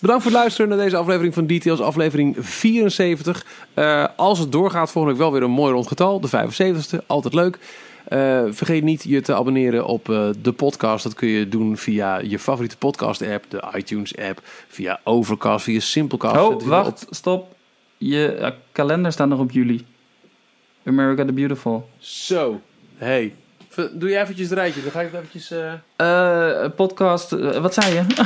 Bedankt voor het luisteren naar deze aflevering van Details, aflevering 74. Eh, als het doorgaat, volgende week wel weer een mooi rond getal, de 75ste. Altijd leuk. Eh, vergeet niet je te abonneren op eh, de podcast. Dat kun je doen via je favoriete podcast-app, de iTunes-app, via Overcast, via Simplecast. Oh, wacht. Stop. Je eh, kalender staat nog op juli. America the Beautiful. Zo. Hey. Doe je eventjes het rijtje, dan ga ik het eventjes... eh, Eh, podcast. wat zei je?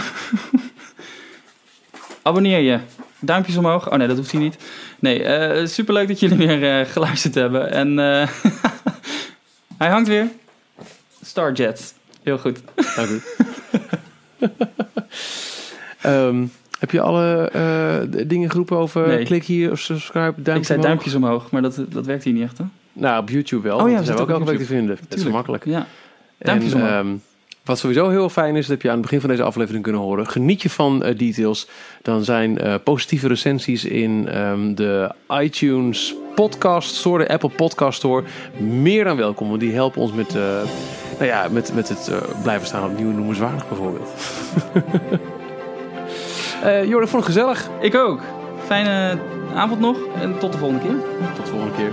Abonneer je. Duimpjes omhoog. Oh nee, dat hoeft hier niet. Nee, superleuk dat jullie weer geluisterd hebben. En eh, hij hangt weer. Starjets. Heel goed. Dank u. Ehm, heb je alle eh, dingen geroepen over Nee. klik hier of subscribe, duimpje ik zei omhoog? duimpjes omhoog, maar dat, dat werkt hier niet echt, hè? Nou, op YouTube wel. Oh ja, we daar zijn we ook elke week te vinden. Dat is makkelijk. Ja. Duimpjes en, omhoog. ehm, wat sowieso heel fijn is, dat heb je aan het begin van deze aflevering kunnen horen. Geniet je van eh, details. Dan zijn eh, positieve recensies in ehm, de iTunes Podcast Store, de Apple Podcast Store, meer dan welkom. Want die helpen ons met, nou ja, met, met het blijven staan op nieuwe noemenswaardig bijvoorbeeld. Eh Jordan, ik vond het gezellig. Ik ook. Fijne avond nog en tot de volgende keer. Tot de volgende keer.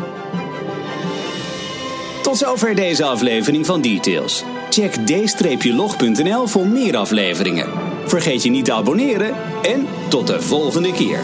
Tot zover deze aflevering van Details. Check d-log.nl voor meer afleveringen. Vergeet je niet te abonneren en tot de volgende keer.